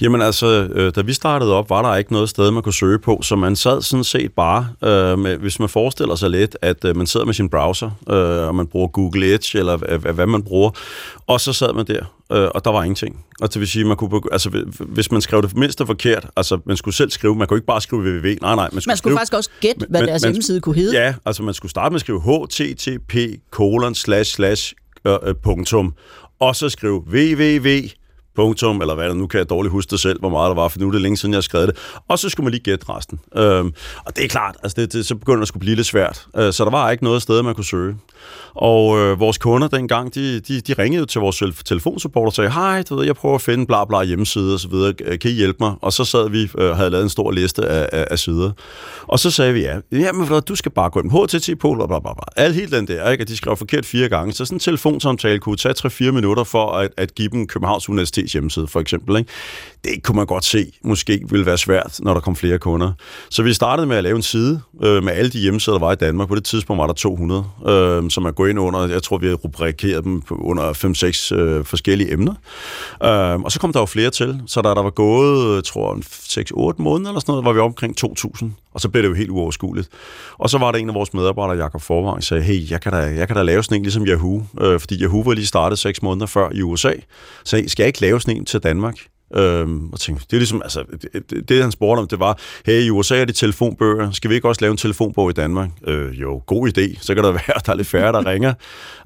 Jamen altså, øh, da vi startede op, var der ikke noget sted, man kunne søge på, så man sad sådan set bare, øh, med, hvis man forestiller sig lidt, at øh, man sidder med sin browser, øh, og man bruger Google Edge, eller hvad, hvad man bruger, og så sad man der øh, og der var ingenting. Og det vil sige, man kunne, altså, hvis man skrev det mindste forkert, altså man skulle selv skrive, man kunne ikke bare skrive www, nej, nej. Man skulle, Man skulle skrive, faktisk også gætte, hvad Men- deres men- hjemmeside kunne hedde. Ja, altså man skulle starte med at skrive http kolon slash slash øh, øh, punktum, og så skrive www punktum, eller hvad det nu kan jeg dårligt huske det selv, hvor meget der var, for nu er det længe siden, jeg skrev det. Og så skulle man lige gætte resten. Øhm, og det er klart, altså det, det, så begynder det at skulle blive lidt svært. Øh, så der var ikke noget sted, man kunne søge. Og øh, vores kunder dengang, de, de, de ringede jo til vores telefonsupport og sagde, hej, du ved, jeg prøver at finde bla bla hjemmeside og så videre, kan I hjælpe mig? Og så sad vi og øh, havde lavet en stor liste af, af, af sider. Og så sagde vi, ja, jamen, du du skal bare gå ind på HTTP, bla bla bla. Alt helt den der, ikke? og de skrev forkert fire gange. Så sådan en telefonsamtale kunne tage 3-4 minutter for at, at give dem Københavns Universitet Universitets hjemmeside, for eksempel. Ikke? Det kunne man godt se, måske ville være svært, når der kom flere kunder. Så vi startede med at lave en side øh, med alle de hjemmesider, der var i Danmark. På det tidspunkt var der 200, øh, som man går ind under. Jeg tror, vi har rubrikeret dem under 5-6 øh, forskellige emner. Øh, og så kom der jo flere til. Så da der var gået, jeg tror, 6-8 måneder eller sådan noget, var vi omkring 2.000. Og så blev det jo helt uoverskueligt. Og så var der en af vores medarbejdere, Jakob Forvang, sagde, hey, jeg kan, da, jeg kan da lave sådan en ligesom Yahoo. Øh, fordi Yahoo var lige startet 6 måneder før i USA. Så jeg, skal jeg ikke lave sådan en til Danmark? Øhm, og tænkte, det er ligesom, altså, det, det, han spurgte om, det var, hey, i USA er det telefonbøger, skal vi ikke også lave en telefonbog i Danmark? Øh, jo, god idé, så kan der være, at der er lidt færre, der ringer.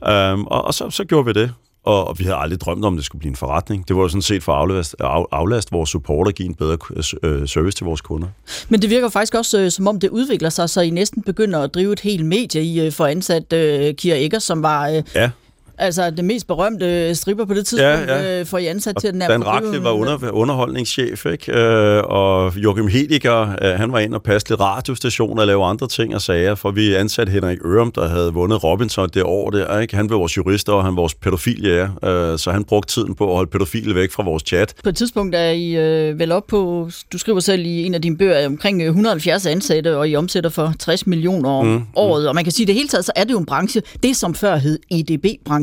Øhm, og og så, så gjorde vi det, og, og vi havde aldrig drømt om, at det skulle blive en forretning. Det var jo sådan set for at aflaste, af, aflaste vores support og give en bedre øh, service til vores kunder. Men det virker faktisk også, øh, som om det udvikler sig, så I næsten begynder at drive et helt medie. I øh, ansat øh, Kira Eggers, som var øh, Ja, altså det mest berømte stripper på det tidspunkt, Ja, ja. øh, får I ansat Og til den her. Dan Rakle var under, underholdningschef, ikke? Øh, og Joachim Hediger, øh, han var ind og passe lidt radiostationer og lave andre ting og sager, for vi ansatte Henrik Ørum, der havde vundet Robinson det år der, ikke? Han blev vores jurist, og han var vores pædofiljæger, øh, så han brugte tiden på at holde pædofile væk fra vores chat. På et tidspunkt er I øh, vel op på, du skriver selv i en af dine bøger, omkring øh, 170 ansatte, og I omsætter for 60 millioner om mm, året. Og man kan sige, at det hele taget, så er det jo en branche, det som før hed EDB-branchen.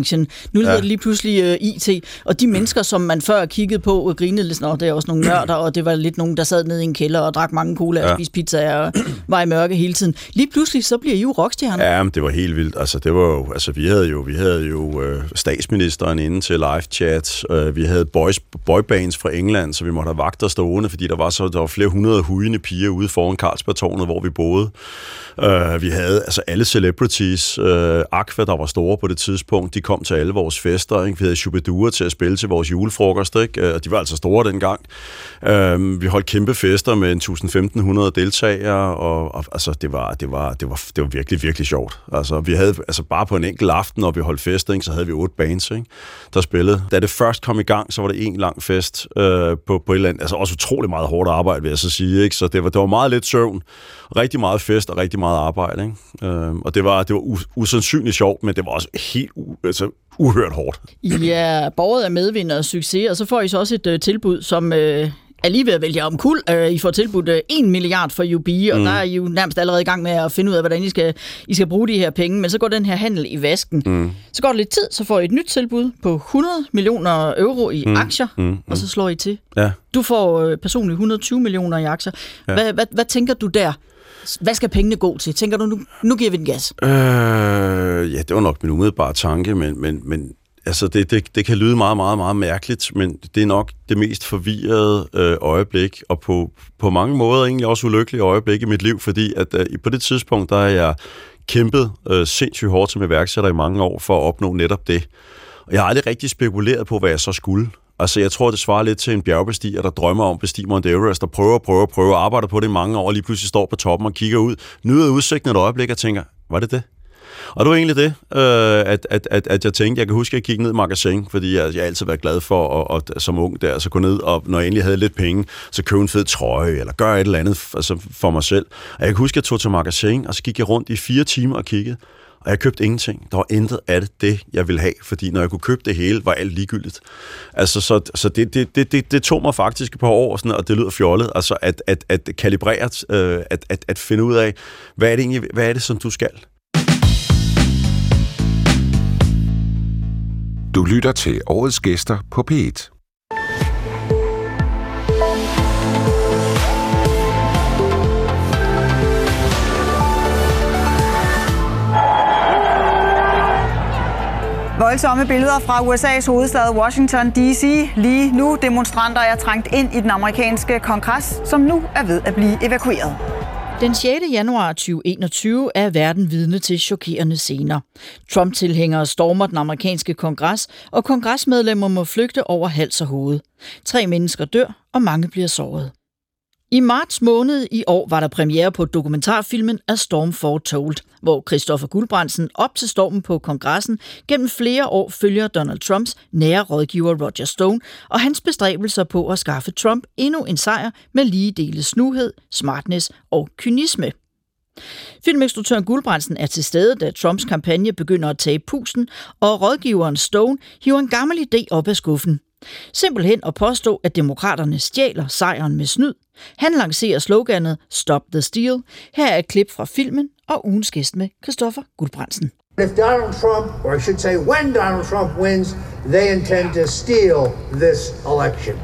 Nu hedder Ja. det lige pludselig øh, IT, og de mennesker, som man før kiggede på og grinede lidt, "Nå, det er også nogle nørder, og det var lidt nogen, der sad nede i en kælder og drak mange cola og Ja. spiste pizza og var i mørke hele tiden. Lige pludselig, så bliver I jo rockstjerner. Ja, men det var helt vildt. Altså, det var jo, altså, vi havde jo, vi havde jo øh, statsministeren inde til live chats. Øh, vi havde boys, boybands fra England, så vi måtte have vagter stående, fordi der var så der var flere hundrede hujende piger ude foran Carlsbergtårnet, hvor vi boede. Øh, vi havde altså alle celebrities. Øh, Aqua, der var store på det tidspunkt, de kom til alle vores fester. Ikke? Vi havde Shubidua til at spille til vores julefrokost, ikke? Øh, og de var altså store dengang. Øhm, vi holdt kæmpe fester med 1500 deltagere, og, og altså, det, var, det, var, det, var, det var virkelig, virkelig sjovt. Altså, vi havde altså bare på en enkelt aften, når vi holdt fester, ikke, så havde vi otte bands, ikke, der spillede. Da det først kom i gang, så var det en lang fest øh, på, på et eller andet, altså også utrolig meget hårdt arbejde, vil jeg så sige, ikke? så det var, det var meget lidt søvn, rigtig meget fest og rigtig meget arbejde, ikke? Øh, og det var, det var us- usandsynligt sjovt, men det var også helt u- altså, uhørt hårdt. I er borget af medvind og succes, og så får I så også et øh, tilbud, som øh, er lige ved at vælge om kul. Øh, I får tilbudt øh, 1 milliard for UB, og mm. der er I jo nærmest allerede i gang med at finde ud af, hvordan I skal, I skal bruge de her penge. Men så går den her handel i vasken. Mm. Så går det lidt tid, så får I et nyt tilbud på 100 millioner euro i mm. aktier, mm. og så slår I til. Ja. Du får øh, personligt 120 millioner i aktier. Ja. Hvad, hvad, hvad tænker du der? Hvad skal pengene gå til? Tænker du, nu, nu giver vi den gas? Øh, ja, det var nok min umiddelbare tanke, men, men, men altså det, det, det kan lyde meget, meget, meget mærkeligt, men det er nok det mest forvirrede øh, øjeblik, og på, på mange måder egentlig også ulykkelige øjeblik i mit liv, fordi at øh, på det tidspunkt, der har jeg kæmpet øh, sindssygt hårdt som iværksætter i mange år for at opnå netop det. Og jeg har aldrig rigtig spekuleret på, hvad jeg så skulle. Altså, jeg tror, det svarer lidt til en bjergbestiger, der drømmer om at bestige Mount Everest, der prøver, prøver, prøver, arbejder på det i mange år, og lige pludselig står på toppen og kigger ud, nyder udsigten et øjeblik og tænker, var det det? Og det var egentlig det, øh, at, at, at, at jeg tænkte, jeg kan huske, at jeg kiggede ned i magasin, fordi jeg, jeg altid været glad for at, at, som ung der, så gå ned, og når jeg endelig havde lidt penge, så købe en fed trøje, eller gøre et eller andet altså for mig selv. Og jeg kan huske, at jeg tog til magasin, og så gik jeg rundt i fire timer og kiggede, og jeg købte ingenting. Der var intet af det, det, jeg ville have, fordi når jeg kunne købe det hele, var alt ligegyldigt. Altså, så, så det, det, det, det, det tog mig faktisk et par år, sådan, og det lyder fjollet, altså at, at, at kalibrere, øh, at, at, at finde ud af, hvad er det egentlig, hvad er det, som du skal? Du lytter til årets gæster på P1. Voldsomme billeder fra USA's hovedstad Washington D.C. Lige nu demonstranter er trængt ind i den amerikanske kongres, som nu er ved at blive evakueret. Den 6. januar 2021 er verden vidne til chokerende scener. Trump-tilhængere stormer den amerikanske kongres, og kongresmedlemmer må flygte over hals og hoved. Tre mennesker dør, og mange bliver såret. I marts måned i år var der premiere på dokumentarfilmen A Storm Foretold, hvor Christoffer Guldbrandsen op til stormen på kongressen gennem flere år følger Donald Trumps nære rådgiver Roger Stone og hans bestræbelser på at skaffe Trump endnu en sejr med lige dele snuhed, smartness og kynisme. Filminstruktøren Guldbrandsen er til stede, da Trumps kampagne begynder at tage pusten, og rådgiveren Stone hiver en gammel idé op af skuffen. Simpelthen at påstå, at demokraterne stjæler sejren med snyd. Han lancerer sloganet Stop the Steal. Her er et klip fra filmen og ugens gæst med Christoffer Guldbrandsen. If Donald Trump, or I should say when Donald Trump wins, they intend to steal this election.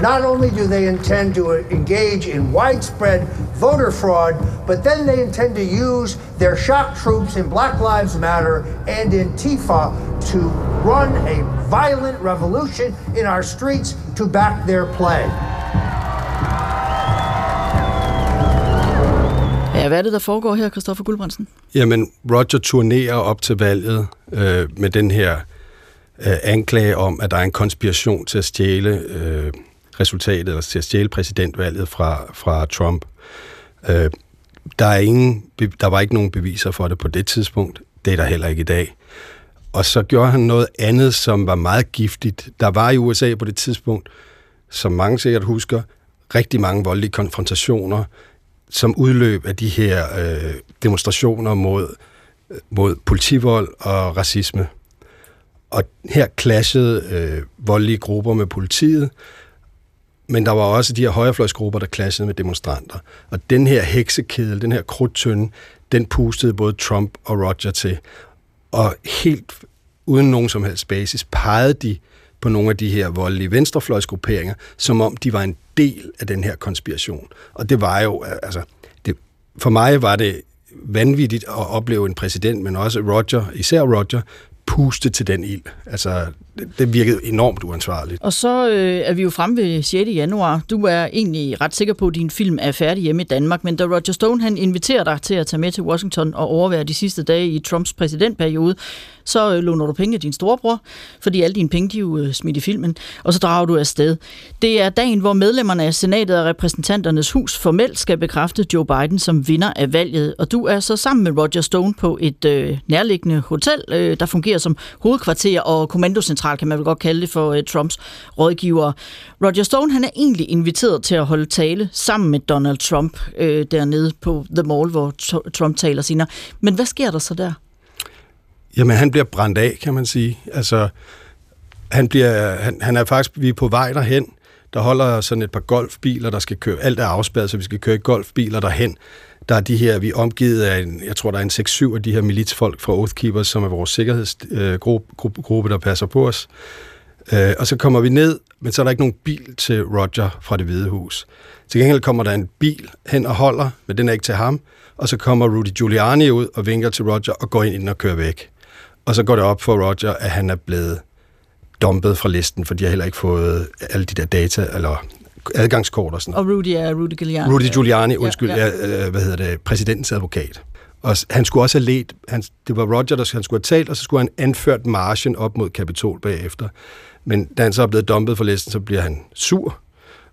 Not only do they intend to engage in widespread voter fraud, but then they intend to use their shock troops in Black Lives Matter and in Tifa to run a violent revolution in our streets to back their play. Hvad er det, der foregår her, Christoffer Guldbrandsen? Jamen, Roger turnerer op til valget øh, med den her øh, anklage om, at der er en konspiration til at stjæle øh, resultatet, eller til at stjæle præsidentvalget fra, fra Trump. Øh, der, er ingen, der var ikke nogen beviser for det på det tidspunkt. Det er der heller ikke i dag. Og så gjorde han noget andet, som var meget giftigt. Der var i USA på det tidspunkt, som mange sikkert husker, rigtig mange voldelige konfrontationer, som udløb af de her øh, demonstrationer mod, øh, mod politivold og racisme. Og her clashede øh, voldelige grupper med politiet, men der var også de her højrefløjsgrupper, der clashede med demonstranter. Og den her heksekedel, den her krudtønde, den pustede både Trump og Roger til. Og helt uden nogen som helst basis pegede de på nogle af de her voldelige venstrefløjsgrupperinger, som om de var en del af den her konspiration. Og det var jo, altså, det, for mig var det vanvittigt at opleve en præsident, men også Roger, især Roger, puste til den ild. Altså, det, det virkede enormt uansvarligt. Og så øh, er vi jo fremme ved 6. januar. Du er egentlig ret sikker på, at din film er færdig hjemme i Danmark, men da Roger Stone han inviterer dig til at tage med til Washington og overvære de sidste dage i Trumps præsidentperiode, så øh, låner du penge af din storebror, fordi alle dine penge de er jo øh, smidt i filmen, og så drager du afsted. Det er dagen, hvor medlemmerne af senatet og repræsentanternes hus formelt skal bekræfte Joe Biden som vinder af valget, og du er så sammen med Roger Stone på et øh, nærliggende hotel, øh, der fungerer som hovedkvarter og kommandocentral, kan man vel godt kalde det for øh, Trumps rådgiver. Roger Stone han er egentlig inviteret til at holde tale sammen med Donald Trump øh, dernede på The Mall, hvor Trump taler senere. Men hvad sker der så der? Jamen, han bliver brændt af, kan man sige. Altså, han, bliver, han, han er faktisk, vi er på vej derhen. Der holder sådan et par golfbiler, der skal køre. Alt er afspærret, så vi skal køre i golfbiler derhen. Der er de her, vi er omgivet af, en, jeg tror, der er en 6-7 af de her militsfolk fra Oath Keepers, som er vores sikkerhedsgruppe, øh, der passer på os. Øh, og så kommer vi ned, men så er der ikke nogen bil til Roger fra det hvide hus. Til gengæld kommer der en bil hen og holder, men den er ikke til ham. Og så kommer Rudy Giuliani ud og vinker til Roger og går ind og kører væk. Og så går det op for Roger, at han er blevet dumpet fra listen, for de har heller ikke fået alle de der data, eller adgangskort og sådan Og Rudy er Rudy Giuliani. Rudy Giuliani, undskyld, ja, ja. Er, hvad hedder det, præsidentens advokat. Og han skulle også have let, han, det var Roger, der han skulle have talt, og så skulle han anført marchen op mod Kapitol bagefter. Men da han så er blevet dumpet fra listen, så bliver han sur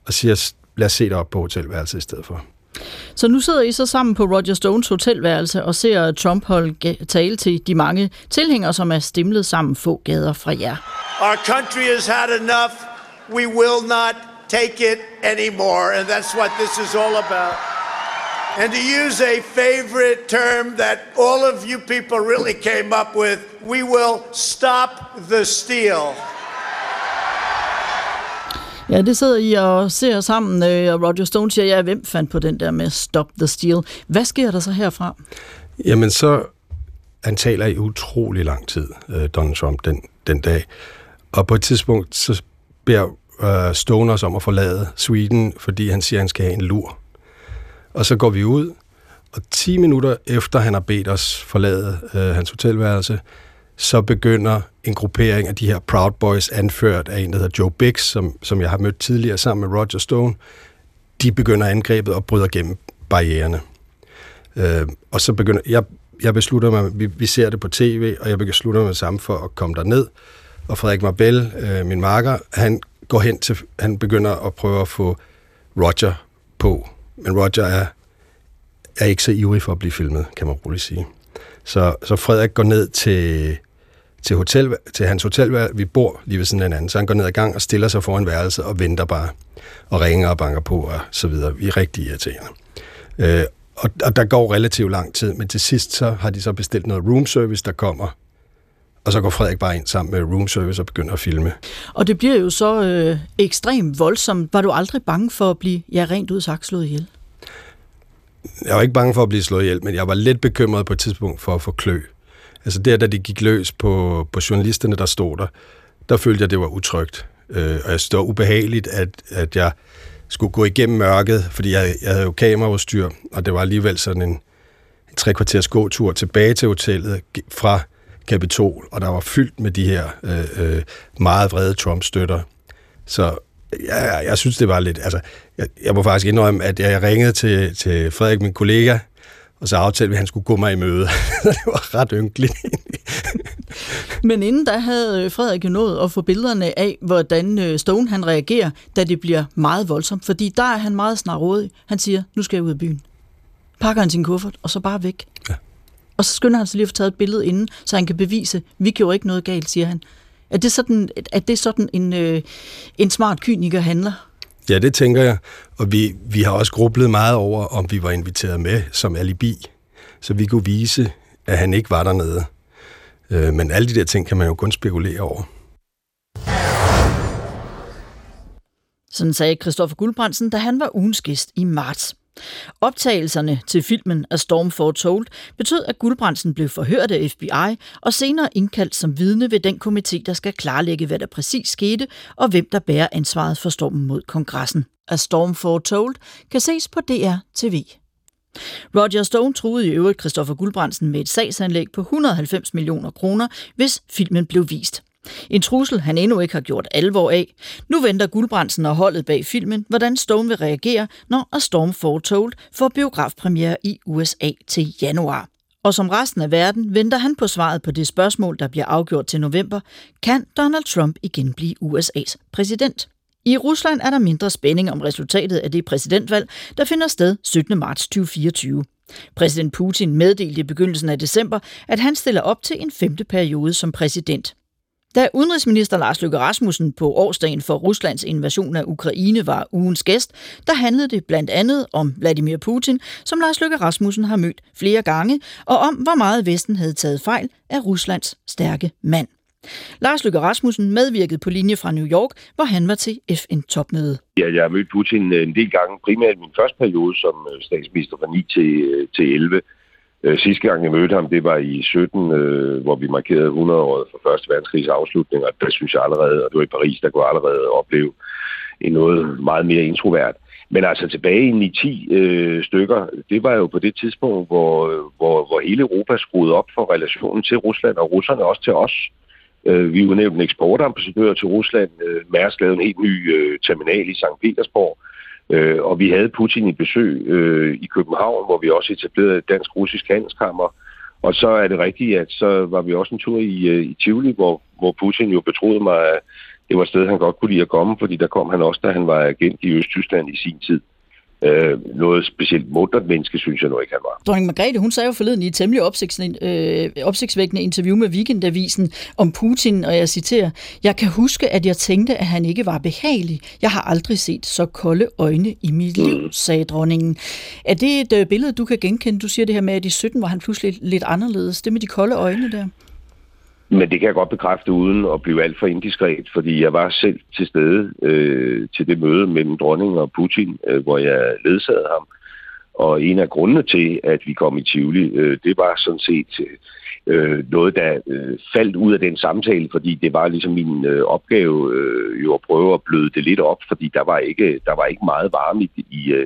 og siger, lad os se dig op på hotelværelset i stedet for. Så nu sidder I så sammen på Roger Stones hotelværelse og ser Trump holde tale til de mange tilhængere, som er stimlet sammen få gader fra jer. Our country has had enough. We will not take it anymore, and that's what this is all about. And to use a favorite term that all of you people really came up with, we will stop the steal. Ja, det sidder I og ser sammen, øh, og Roger Stone siger, ja, hvem fandt på den der med Stop the Steal? Hvad sker der så herfra? Jamen så, han taler i utrolig lang tid, øh, Donald Trump, den, den dag. Og på et tidspunkt, så beder øh, Stoners om at forlade Sweden, fordi han siger, at han skal have en lur. Og så går vi ud, og 10 minutter efter han har bedt os forlade øh, hans hotelværelse, så begynder en gruppering af de her Proud Boys, anført af en, der hedder Joe Biggs, som, som jeg har mødt tidligere sammen med Roger Stone, de begynder angrebet og bryder gennem barriererne. Øh, og så begynder, jeg, jeg beslutter mig, vi, vi ser det på tv, og jeg beslutter mig sammen for at komme der ned. Og Frederik Marbel, øh, min marker, han går hen til, han begynder at prøve at få Roger på. Men Roger er, er ikke så ivrig for at blive filmet, kan man roligt sige. Så, så Frederik går ned til, til, hotel, til hans hotelværelse. Vi bor lige ved siden af hinanden, Så han går ned ad gang og stiller sig foran værelset og venter bare. Og ringer og banker på og så videre. Vi er rigtig irriterende. Øh, og, og der går relativt lang tid, men til sidst så har de så bestilt noget room service, der kommer. Og så går Frederik bare ind sammen med room service og begynder at filme. Og det bliver jo så øh, ekstremt voldsomt. Var du aldrig bange for at blive ja, rent ud sagt slået ihjel? Jeg var ikke bange for at blive slået ihjel, men jeg var lidt bekymret på et tidspunkt for at få klø. Altså der, da det gik løs på, på journalisterne, der stod der, der følte jeg, det var utrygt. Øh, og jeg stod ubehageligt, at, at jeg skulle gå igennem mørket, fordi jeg, jeg havde jo kameraudstyr, og det var alligevel sådan en, en tre kvarters gåtur tilbage til hotellet fra Capitol, og der var fyldt med de her øh, øh, meget vrede Trump-støtter. Så ja, jeg synes, det var lidt... Altså, jeg, jeg må faktisk indrømme, at jeg ringede til, til Frederik, min kollega, og så aftalte vi, at han skulle gå mig i møde. det var ret ynkeligt. Men inden da havde øh, Frederik jo nået at få billederne af, hvordan øh, Stone han reagerer, da det bliver meget voldsomt. Fordi der er han meget snart rådig. Han siger, nu skal jeg ud af byen. Pakker han sin kuffert, og så bare væk. Ja. Og så skynder han sig lige at få taget et billede inden, så han kan bevise, vi gjorde ikke noget galt, siger han. Er det sådan, er det sådan en, øh, en smart kyniker handler? Ja, det tænker jeg. Og vi, vi har også grublet meget over, om vi var inviteret med som alibi, så vi kunne vise, at han ikke var dernede. Øh, men alle de der ting kan man jo kun spekulere over. Sådan sagde Christoffer Guldbrandsen, da han var ugens gæst i marts. Optagelserne til filmen af Storm Foretold betød, at Guldbrandsen blev forhørt af FBI og senere indkaldt som vidne ved den komité, der skal klarlægge, hvad der præcis skete og hvem der bærer ansvaret for stormen mod kongressen. A Storm Foretold kan ses på DR TV. Roger Stone truede i øvrigt Christoffer Guldbrandsen med et sagsanlæg på 190 millioner kroner, hvis filmen blev vist. En trussel, han endnu ikke har gjort alvor af. Nu venter Guldbrandsen og holdet bag filmen, hvordan Stone vil reagere, når A Storm Foretold får biografpremiere i USA til januar. Og som resten af verden venter han på svaret på det spørgsmål, der bliver afgjort til november. Kan Donald Trump igen blive USA's præsident? I Rusland er der mindre spænding om resultatet af det præsidentvalg, der finder sted 17. marts 2024. Præsident Putin meddelte i begyndelsen af december, at han stiller op til en femte periode som præsident. Da udenrigsminister Lars Løkke Rasmussen på årsdagen for Ruslands invasion af Ukraine var ugens gæst, der handlede det blandt andet om Vladimir Putin, som Lars Løkke Rasmussen har mødt flere gange, og om hvor meget Vesten havde taget fejl af Ruslands stærke mand. Lars Løkke Rasmussen medvirkede på linje fra New York, hvor han var til FN-topmøde. Ja, jeg har mødt Putin en del gange, primært i min første periode som øh, statsminister fra 9 til, øh, til 11. Øh, sidste gang jeg mødte ham, det var i 17, øh, hvor vi markerede 100 år for Første Verdenskrigs afslutning, og der synes jeg allerede, og det var i Paris, der kunne jeg allerede opleve en noget meget mere introvert. Men altså tilbage i 9-10 øh, stykker, det var jo på det tidspunkt, hvor, hvor, hvor hele Europa skruede op for relationen til Rusland, og russerne også til os. Øh, vi udnævnte en eksportambassadør til Rusland. Øh, Mærsk lavede en helt ny øh, terminal i St. Petersborg. Øh, og vi havde Putin i besøg øh, i København, hvor vi også etablerede et dansk-russisk handelskammer. Og så er det rigtigt, at så var vi også en tur i, øh, i Tivoli, hvor, hvor Putin jo betroede mig, at det var et sted, han godt kunne lide at komme, fordi der kom han også, da han var agent i Østtyskland i sin tid. Øh, noget specielt muntert menneske, synes jeg nu ikke, han var. Dronning Margrethe, hun sagde jo forleden i et temmelig øh, opsigtsvækkende interview med Weekendavisen om Putin, og jeg citerer, Jeg kan huske, at jeg tænkte, at han ikke var behagelig. Jeg har aldrig set så kolde øjne i mit liv, mm. sagde dronningen. Er det et øh, billede, du kan genkende? Du siger det her med, at i 17 var han pludselig lidt anderledes. Det med de kolde øjne der. Men det kan jeg godt bekræfte uden at blive alt for indiskret, fordi jeg var selv til stede øh, til det møde mellem dronningen og Putin, øh, hvor jeg ledsagede ham. Og en af grundene til, at vi kom i Tivoli, øh, det var sådan set øh, noget, der øh, faldt ud af den samtale, fordi det var ligesom min øh, opgave øh, jo at prøve at bløde det lidt op, fordi der var ikke, der var ikke meget varme i, i øh,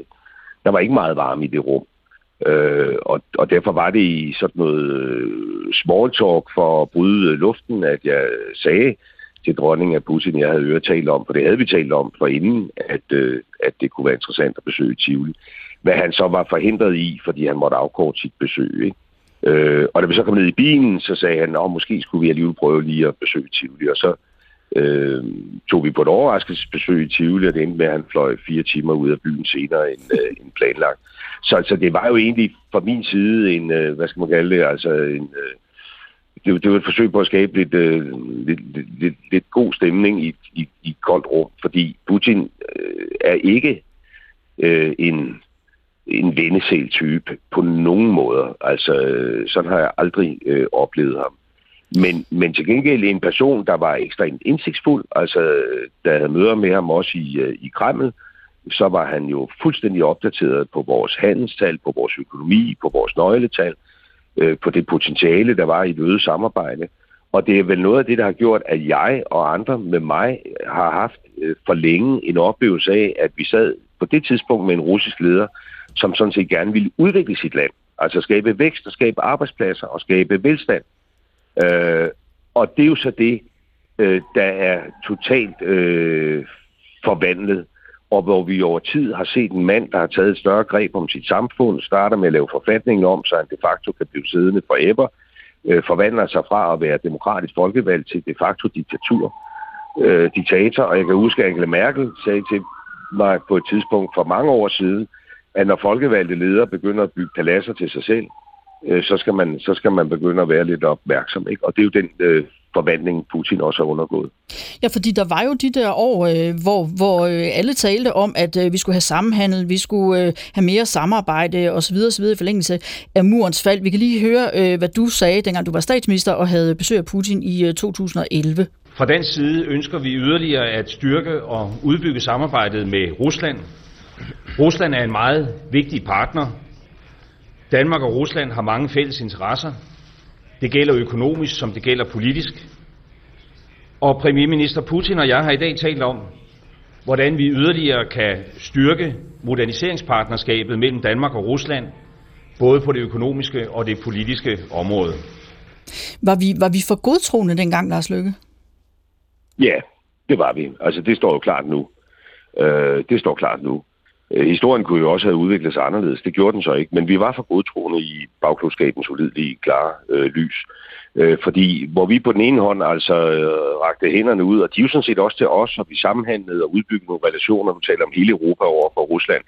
der var ikke meget varme i det rum. Øh, og, og derfor var det i sådan noget øh, small talk for at bryde luften, at jeg sagde til dronningen af Putin, jeg havde øvrigt talt om, for det havde vi talt om for inden, at, øh, at det kunne være interessant at besøge Tivoli. Hvad han så var forhindret i, fordi han måtte afkorte sit besøg. Ikke? Øh, og da vi så kom ned i bilen, så sagde han, at måske skulle vi alligevel prøve lige at besøge Tivoli. Og så øh, tog vi på et overraskelsesbesøg i Tivoli, og det endte med, at han fløj fire timer ud af byen senere end, øh, end planlagt. Så, så det var jo egentlig fra min side en, øh, hvad skal man kalde det, altså en... Øh, det, det var et forsøg på at skabe lidt, øh, lidt, lidt, lidt, lidt god stemning i, i, i et koldt rum, fordi Putin øh, er ikke øh, en, en vendesel-type på nogen måder. Altså, øh, sådan har jeg aldrig øh, oplevet ham. Men, men til gengæld en person, der var ekstremt indsigtsfuld, altså da jeg møder med ham også i, øh, i Kreml, så var han jo fuldstændig opdateret på vores handelstal, på vores økonomi, på vores nøgletal, øh, på det potentiale, der var i et øget samarbejde. Og det er vel noget af det, der har gjort, at jeg og andre med mig har haft øh, for længe en oplevelse af, at vi sad på det tidspunkt med en russisk leder, som sådan set gerne ville udvikle sit land. Altså skabe vækst og skabe arbejdspladser og skabe velstand. Øh, og det er jo så det, øh, der er totalt øh, forvandlet, og hvor vi over tid har set en mand, der har taget et større greb om sit samfund, starter med at lave forfatningen om, så han de facto kan blive siddende forever, øh, forvandler sig fra at være demokratisk folkevalg til de facto diktatur, øh, diktator. Og jeg kan huske, at Angela Merkel sagde til mig på et tidspunkt for mange år siden, at når folkevalgte ledere begynder at bygge paladser til sig selv, øh, så, skal man, så skal man begynde at være lidt opmærksom. Ikke? Og det er jo den øh, forvandling, Putin også har undergået. Ja, fordi der var jo de der år, øh, hvor, hvor øh, alle talte om, at øh, vi skulle have sammenhandel, vi skulle øh, have mere samarbejde osv. osv. i forlængelse af murens fald. Vi kan lige høre, øh, hvad du sagde, dengang du var statsminister og havde besøg af Putin i øh, 2011. Fra den side ønsker vi yderligere at styrke og udbygge samarbejdet med Rusland. Rusland er en meget vigtig partner. Danmark og Rusland har mange fælles interesser. Det gælder økonomisk, som det gælder politisk. Og premierminister Putin og jeg har i dag talt om, hvordan vi yderligere kan styrke moderniseringspartnerskabet mellem Danmark og Rusland, både på det økonomiske og det politiske område. Var vi, var vi for godtroende dengang, Lars Lykke? Ja, det var vi. Altså, det står jo klart nu. Øh, det står klart nu. Øh, historien kunne jo også have udviklet sig anderledes. Det gjorde den så ikke. Men vi var for godtroende i bagklodskabens ulidelige klare øh, lys. Øh, fordi hvor vi på den ene hånd altså øh, rakte hænderne ud, og de er jo sådan set også til os, og vi sammenhandlede og udbyggede nogle relationer, vi taler om hele Europa over for Rusland,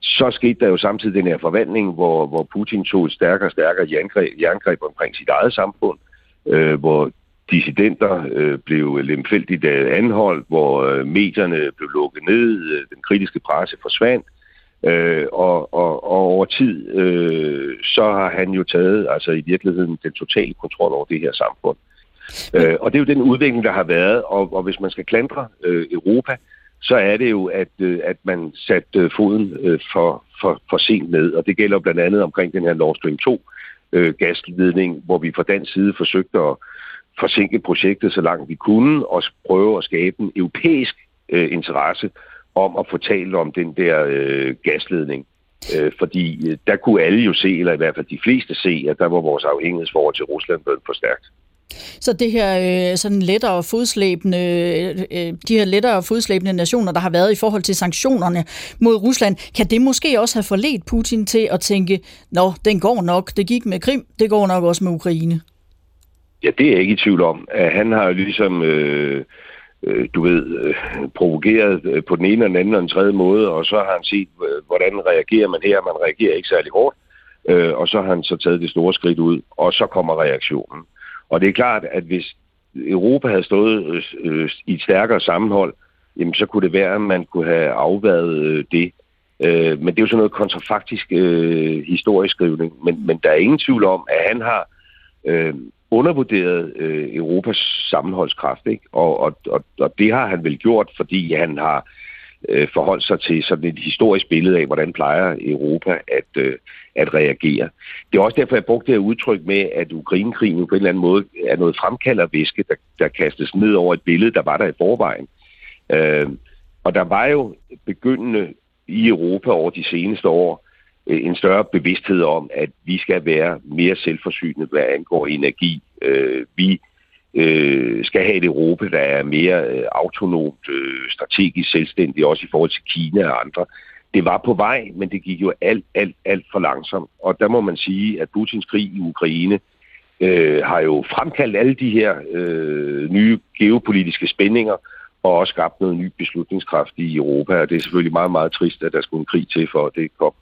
så skete der jo samtidig den her forvandling, hvor, hvor Putin tog et stærkere og stærkere jerngreb, jerngreb omkring sit eget samfund, øh, hvor dissidenter øh, blev lemfældigt anholdt, hvor øh, medierne blev lukket ned, øh, den kritiske presse forsvandt, øh, og, og, og over tid, øh, så har han jo taget altså i virkeligheden den totale kontrol over det her samfund. Øh, og det er jo den udvikling, der har været, og, og hvis man skal klandre øh, Europa, så er det jo, at, øh, at man satte øh, foden øh, for, for, for sent ned, og det gælder blandt andet omkring den her Nord Stream 2 øh, gasledning, hvor vi fra dansk side forsøgte at forsinke projektet så langt vi kunne, og prøve at skabe en europæisk øh, interesse om at få talt om den der øh, gasledning. Øh, fordi øh, der kunne alle jo se, eller i hvert fald de fleste se, at der var vores afhængighedsforhold til Rusland blevet for stærkt. Så det her øh, sådan lettere fodslæbende, øh, øh, de her lettere fodslæbende nationer, der har været i forhold til sanktionerne mod Rusland, kan det måske også have forledt Putin til at tænke, nå, den går nok, det gik med Krim, det går nok også med Ukraine? Ja, det er jeg ikke i tvivl om. At han har jo ligesom, øh, øh, du ved, øh, provokeret øh, på den ene og den anden og den tredje måde, og så har han set, øh, hvordan reagerer man her. Man reagerer ikke særlig hårdt, øh, og så har han så taget det store skridt ud, og så kommer reaktionen. Og det er klart, at hvis Europa havde stået øh, i et stærkere sammenhold, jamen så kunne det være, at man kunne have afværet øh, det. Øh, men det er jo sådan noget kontrafaktisk øh, historieskrivning. Men, men der er ingen tvivl om, at han har øh, undervurderet øh, Europas sammenholdskraft, ikke? Og, og, og, og det har han vel gjort, fordi han har øh, forholdt sig til sådan et historisk billede af, hvordan plejer Europa at, øh, at reagere. Det er også derfor, jeg brugte det her udtryk med, at Ukrainekrigen på en eller anden måde er noget fremkaldervæske, der, der kastes ned over et billede, der var der i forvejen. Øh, og der var jo begyndende i Europa over de seneste år øh, Øh, en større bevidsthed om, at vi skal være mere selvforsynende, hvad angår energi. Øh, vi øh, skal have et Europa, der er mere øh, autonomt, øh, strategisk selvstændigt, også i forhold til Kina og andre. Det var på vej, men det gik jo alt, alt, alt for langsomt. Og der må man sige, at Putins krig i Ukraine øh, har jo fremkaldt alle de her øh, nye geopolitiske spændinger, og også skabt noget ny beslutningskraft i Europa. Og det er selvfølgelig meget, meget trist, at der skulle en krig til, for at det kom.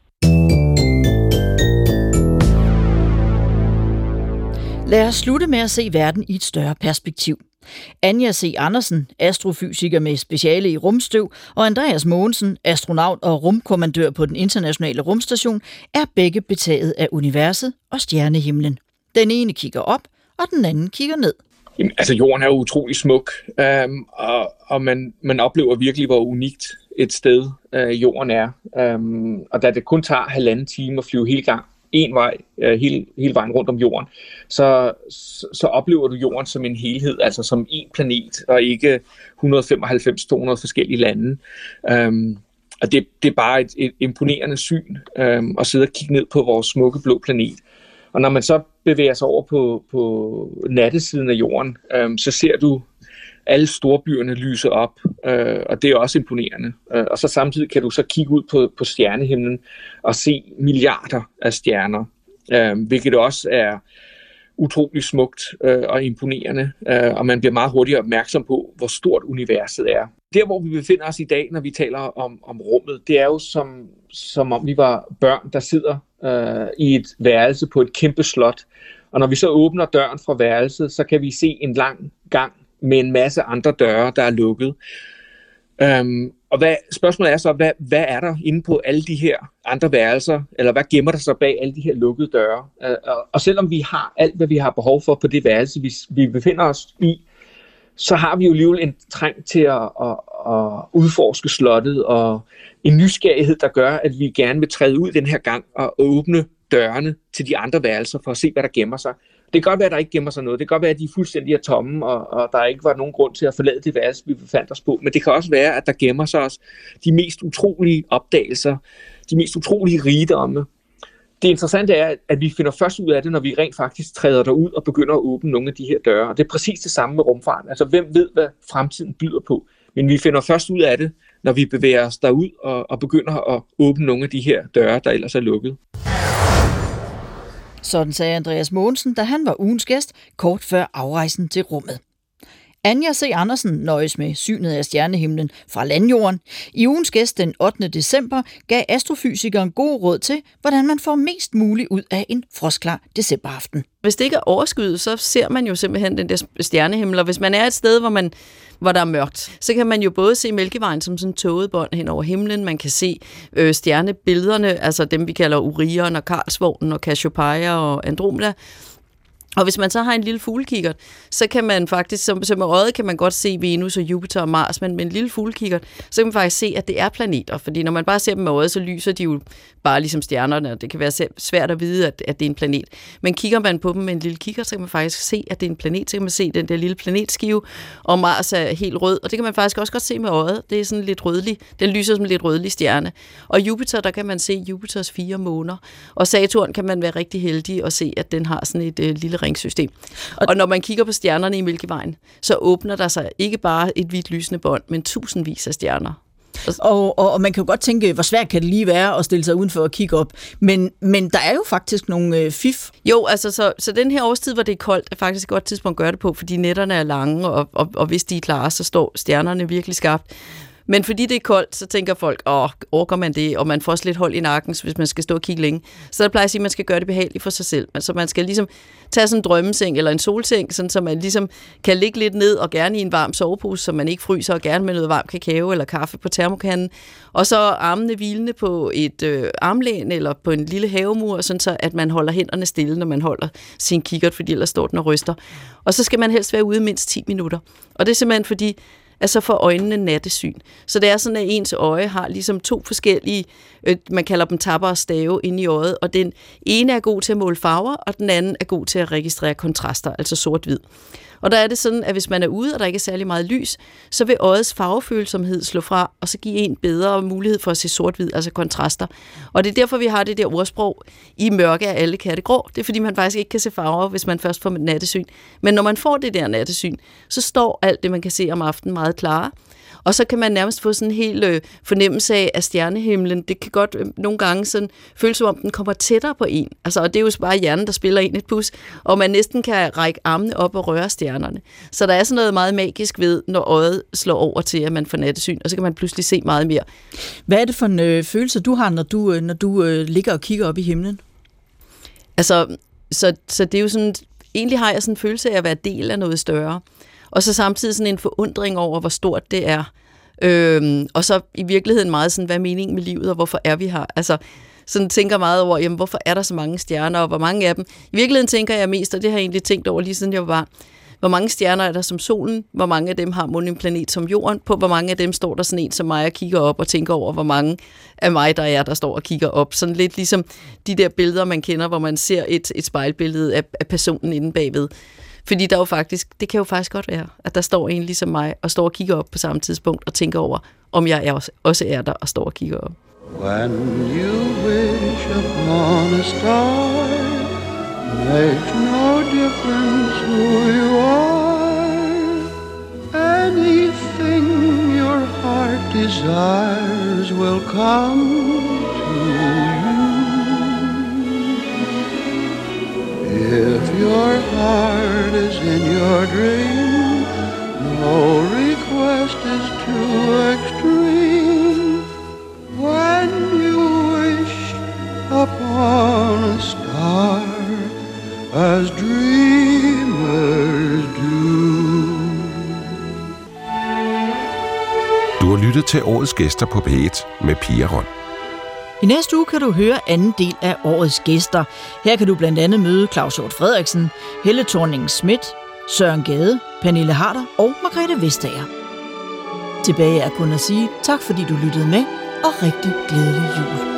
Lad os slutte med at se verden i et større perspektiv. Anja C. Andersen, astrofysiker med speciale i rumstøv, og Andreas Mogensen, astronaut og rumkommandør på den internationale rumstation, er begge betaget af universet og stjernehimlen. Den ene kigger op, og den anden kigger ned. Jamen, altså jorden er jo utrolig smuk, øhm, og, og man, man oplever virkelig, hvor unikt et sted øh, jorden er. Øhm, og da det kun tager halvanden time at flyve hele gang, en vej, øh, hele, hele vejen rundt om jorden, så, så, så oplever du jorden som en helhed, altså som en planet, og ikke 195-200 forskellige lande. Øhm, og det, det er bare et, et imponerende syn øhm, at sidde og kigge ned på vores smukke blå planet. Og når man så bevæger sig over på, på nattesiden af jorden, øhm, så ser du alle storbyerne lyse op, øh, og det er også imponerende. Øh, og så samtidig kan du så kigge ud på, på stjernehimlen og se milliarder af stjerner, øh, hvilket også er utrolig smukt øh, og imponerende, øh, og man bliver meget hurtigt opmærksom på, hvor stort universet er. Der, hvor vi befinder os i dag, når vi taler om, om rummet, det er jo som, som om vi var børn, der sidder øh, i et værelse på et kæmpe slot. Og når vi så åbner døren fra værelset, så kan vi se en lang gang med en masse andre døre, der er lukket. Øhm, og hvad, spørgsmålet er så, hvad, hvad er der inde på alle de her andre værelser, eller hvad gemmer der sig bag alle de her lukkede døre? Øh, og, og selvom vi har alt, hvad vi har behov for på det værelse, vi, vi befinder os i, så har vi jo alligevel en træng til at, at, at udforske slottet, og en nysgerrighed, der gør, at vi gerne vil træde ud den her gang og åbne dørene til de andre værelser for at se, hvad der gemmer sig. Det kan godt være, at der ikke gemmer sig noget. Det kan godt være, at de er fuldstændig er tomme, og, og der ikke var nogen grund til at forlade det værelse, vi befandt os på. Men det kan også være, at der gemmer sig også de mest utrolige opdagelser, de mest utrolige rigdomme. Det interessante er, at vi finder først ud af det, når vi rent faktisk træder derud og begynder at åbne nogle af de her døre. Og det er præcis det samme med rumfarten. Altså, hvem ved, hvad fremtiden byder på? Men vi finder først ud af det, når vi bevæger os derud og, og begynder at åbne nogle af de her døre, der ellers er lukket. Sådan sagde Andreas Mogensen, da han var ugens gæst, kort før afrejsen til rummet. Anja C. Andersen nøjes med synet af stjernehimlen fra landjorden. I ugens gæst den 8. december gav astrofysikeren god råd til, hvordan man får mest muligt ud af en frostklar decemberaften. Hvis det ikke er overskyet, så ser man jo simpelthen den der stjernehimmel, og hvis man er et sted, hvor man hvor der er mørkt. Så kan man jo både se Mælkevejen som sådan tåget bånd hen over himlen, man kan se øh, stjernebillederne, altså dem vi kalder Orion og Karlsvognen og Cassiopeia og Andromeda, og hvis man så har en lille fuglekikkert, så kan man faktisk, som, som med øjet kan man godt se Venus og Jupiter og Mars, men med en lille fuglekikkert, så kan man faktisk se, at det er planeter. Fordi når man bare ser dem med øjet, så lyser de jo bare ligesom stjernerne, og det kan være svært at vide, at, at det er en planet. Men kigger man på dem med en lille kikkert, så kan man faktisk se, at det er en planet. Så kan man se den der lille planetskive, og Mars er helt rød, og det kan man faktisk også godt se med øjet. Det er sådan lidt rødlig, den lyser som en lidt rødlig stjerne. Og Jupiter, der kan man se Jupiters fire måner. Og Saturn kan man være rigtig heldig og se, at den har sådan et øh, lille ringsystem. Og når man kigger på stjernerne i Mælkevejen, så åbner der sig ikke bare et hvidt lysende bånd, men tusindvis af stjerner. Og, og, og man kan jo godt tænke, hvor svært kan det lige være at stille sig udenfor og kigge op. Men, men der er jo faktisk nogle øh, fif. Jo, altså så, så den her årstid, hvor det er koldt, er faktisk et godt tidspunkt at gøre det på, fordi netterne er lange, og, og, og hvis de er klare, så står stjernerne virkelig skarpt. Men fordi det er koldt, så tænker folk, åh, orker man det? Og man får også lidt hold i nakken, hvis man skal stå og kigge længe. Så der plejer at sige, at man skal gøre det behageligt for sig selv. Altså man skal ligesom tage sådan en drømmeseng eller en solseng, sådan, så man ligesom kan ligge lidt ned og gerne i en varm sovepose, så man ikke fryser, og gerne med noget varm kakao eller kaffe på termokanden. Og så armene hvilende på et øh, armlæn eller på en lille havemur, sådan så at man holder hænderne stille, når man holder sin kikkert, fordi ellers står den og ryster. Og så skal man helst være ude mindst 10 minutter. Og det er simpelthen fordi, altså for øjnene nattesyn. Så det er sådan, at ens øje har ligesom to forskellige, øh, man kalder dem tapper og stave inde i øjet, og den ene er god til at måle farver, og den anden er god til at registrere kontraster, altså sort-hvid. Og der er det sådan, at hvis man er ude, og der ikke er særlig meget lys, så vil øjets farvefølsomhed slå fra, og så give en bedre mulighed for at se sort-hvid, altså kontraster. Og det er derfor, vi har det der ordsprog, i mørke er alle katte grå. Det er fordi, man faktisk ikke kan se farver, hvis man først får nattesyn. Men når man får det der nattesyn, så står alt det, man kan se om aftenen meget klarere, og så kan man nærmest få sådan en hel øh, fornemmelse af, at stjernehimlen, det kan godt øh, nogle gange sådan føles som om, den kommer tættere på en. Altså, og det er jo bare hjernen, der spiller en et pus, og man næsten kan række armene op og røre stjernerne. Så der er sådan noget meget magisk ved, når øjet slår over til, at man får nattesyn, og så kan man pludselig se meget mere. Hvad er det for en øh, følelse, du har, når du, øh, når du øh, ligger og kigger op i himlen? Altså, så, så det er jo sådan, egentlig har jeg sådan en følelse af at være del af noget større. Og så samtidig sådan en forundring over, hvor stort det er. Øhm, og så i virkeligheden meget sådan, hvad er meningen med livet, og hvorfor er vi her? Altså, sådan tænker meget over, jamen, hvorfor er der så mange stjerner, og hvor mange af dem? I virkeligheden tænker jeg mest, og det har jeg egentlig tænkt over lige siden jeg var barn, hvor mange stjerner er der som solen? Hvor mange af dem har mon en planet som jorden? På hvor mange af dem står der sådan en som mig og kigger op og tænker over, hvor mange af mig der er, der står og kigger op. Sådan lidt ligesom de der billeder, man kender, hvor man ser et, et spejlbillede af, af personen inde bagved. Fordi der jo faktisk, det kan jo faktisk godt være, at der står en ligesom mig og står og kigger op på samme tidspunkt og tænker over, om jeg er også, også er der og står og kigger op. When you wish upon a star Makes no difference who you are Anything your heart desires will come to you If your heart is in your dream No request is too extreme When you wish upon a star As dreamers do Du har lyttet til årets gæster på P1 med Pia Røn. I næste uge kan du høre anden del af årets gæster. Her kan du blandt andet møde Claus Hjort Frederiksen, Helle thorning Schmidt, Søren Gade, Pernille Harder og Margrethe Vestager. Tilbage er kun at sige tak, fordi du lyttede med, og rigtig glædelig jul.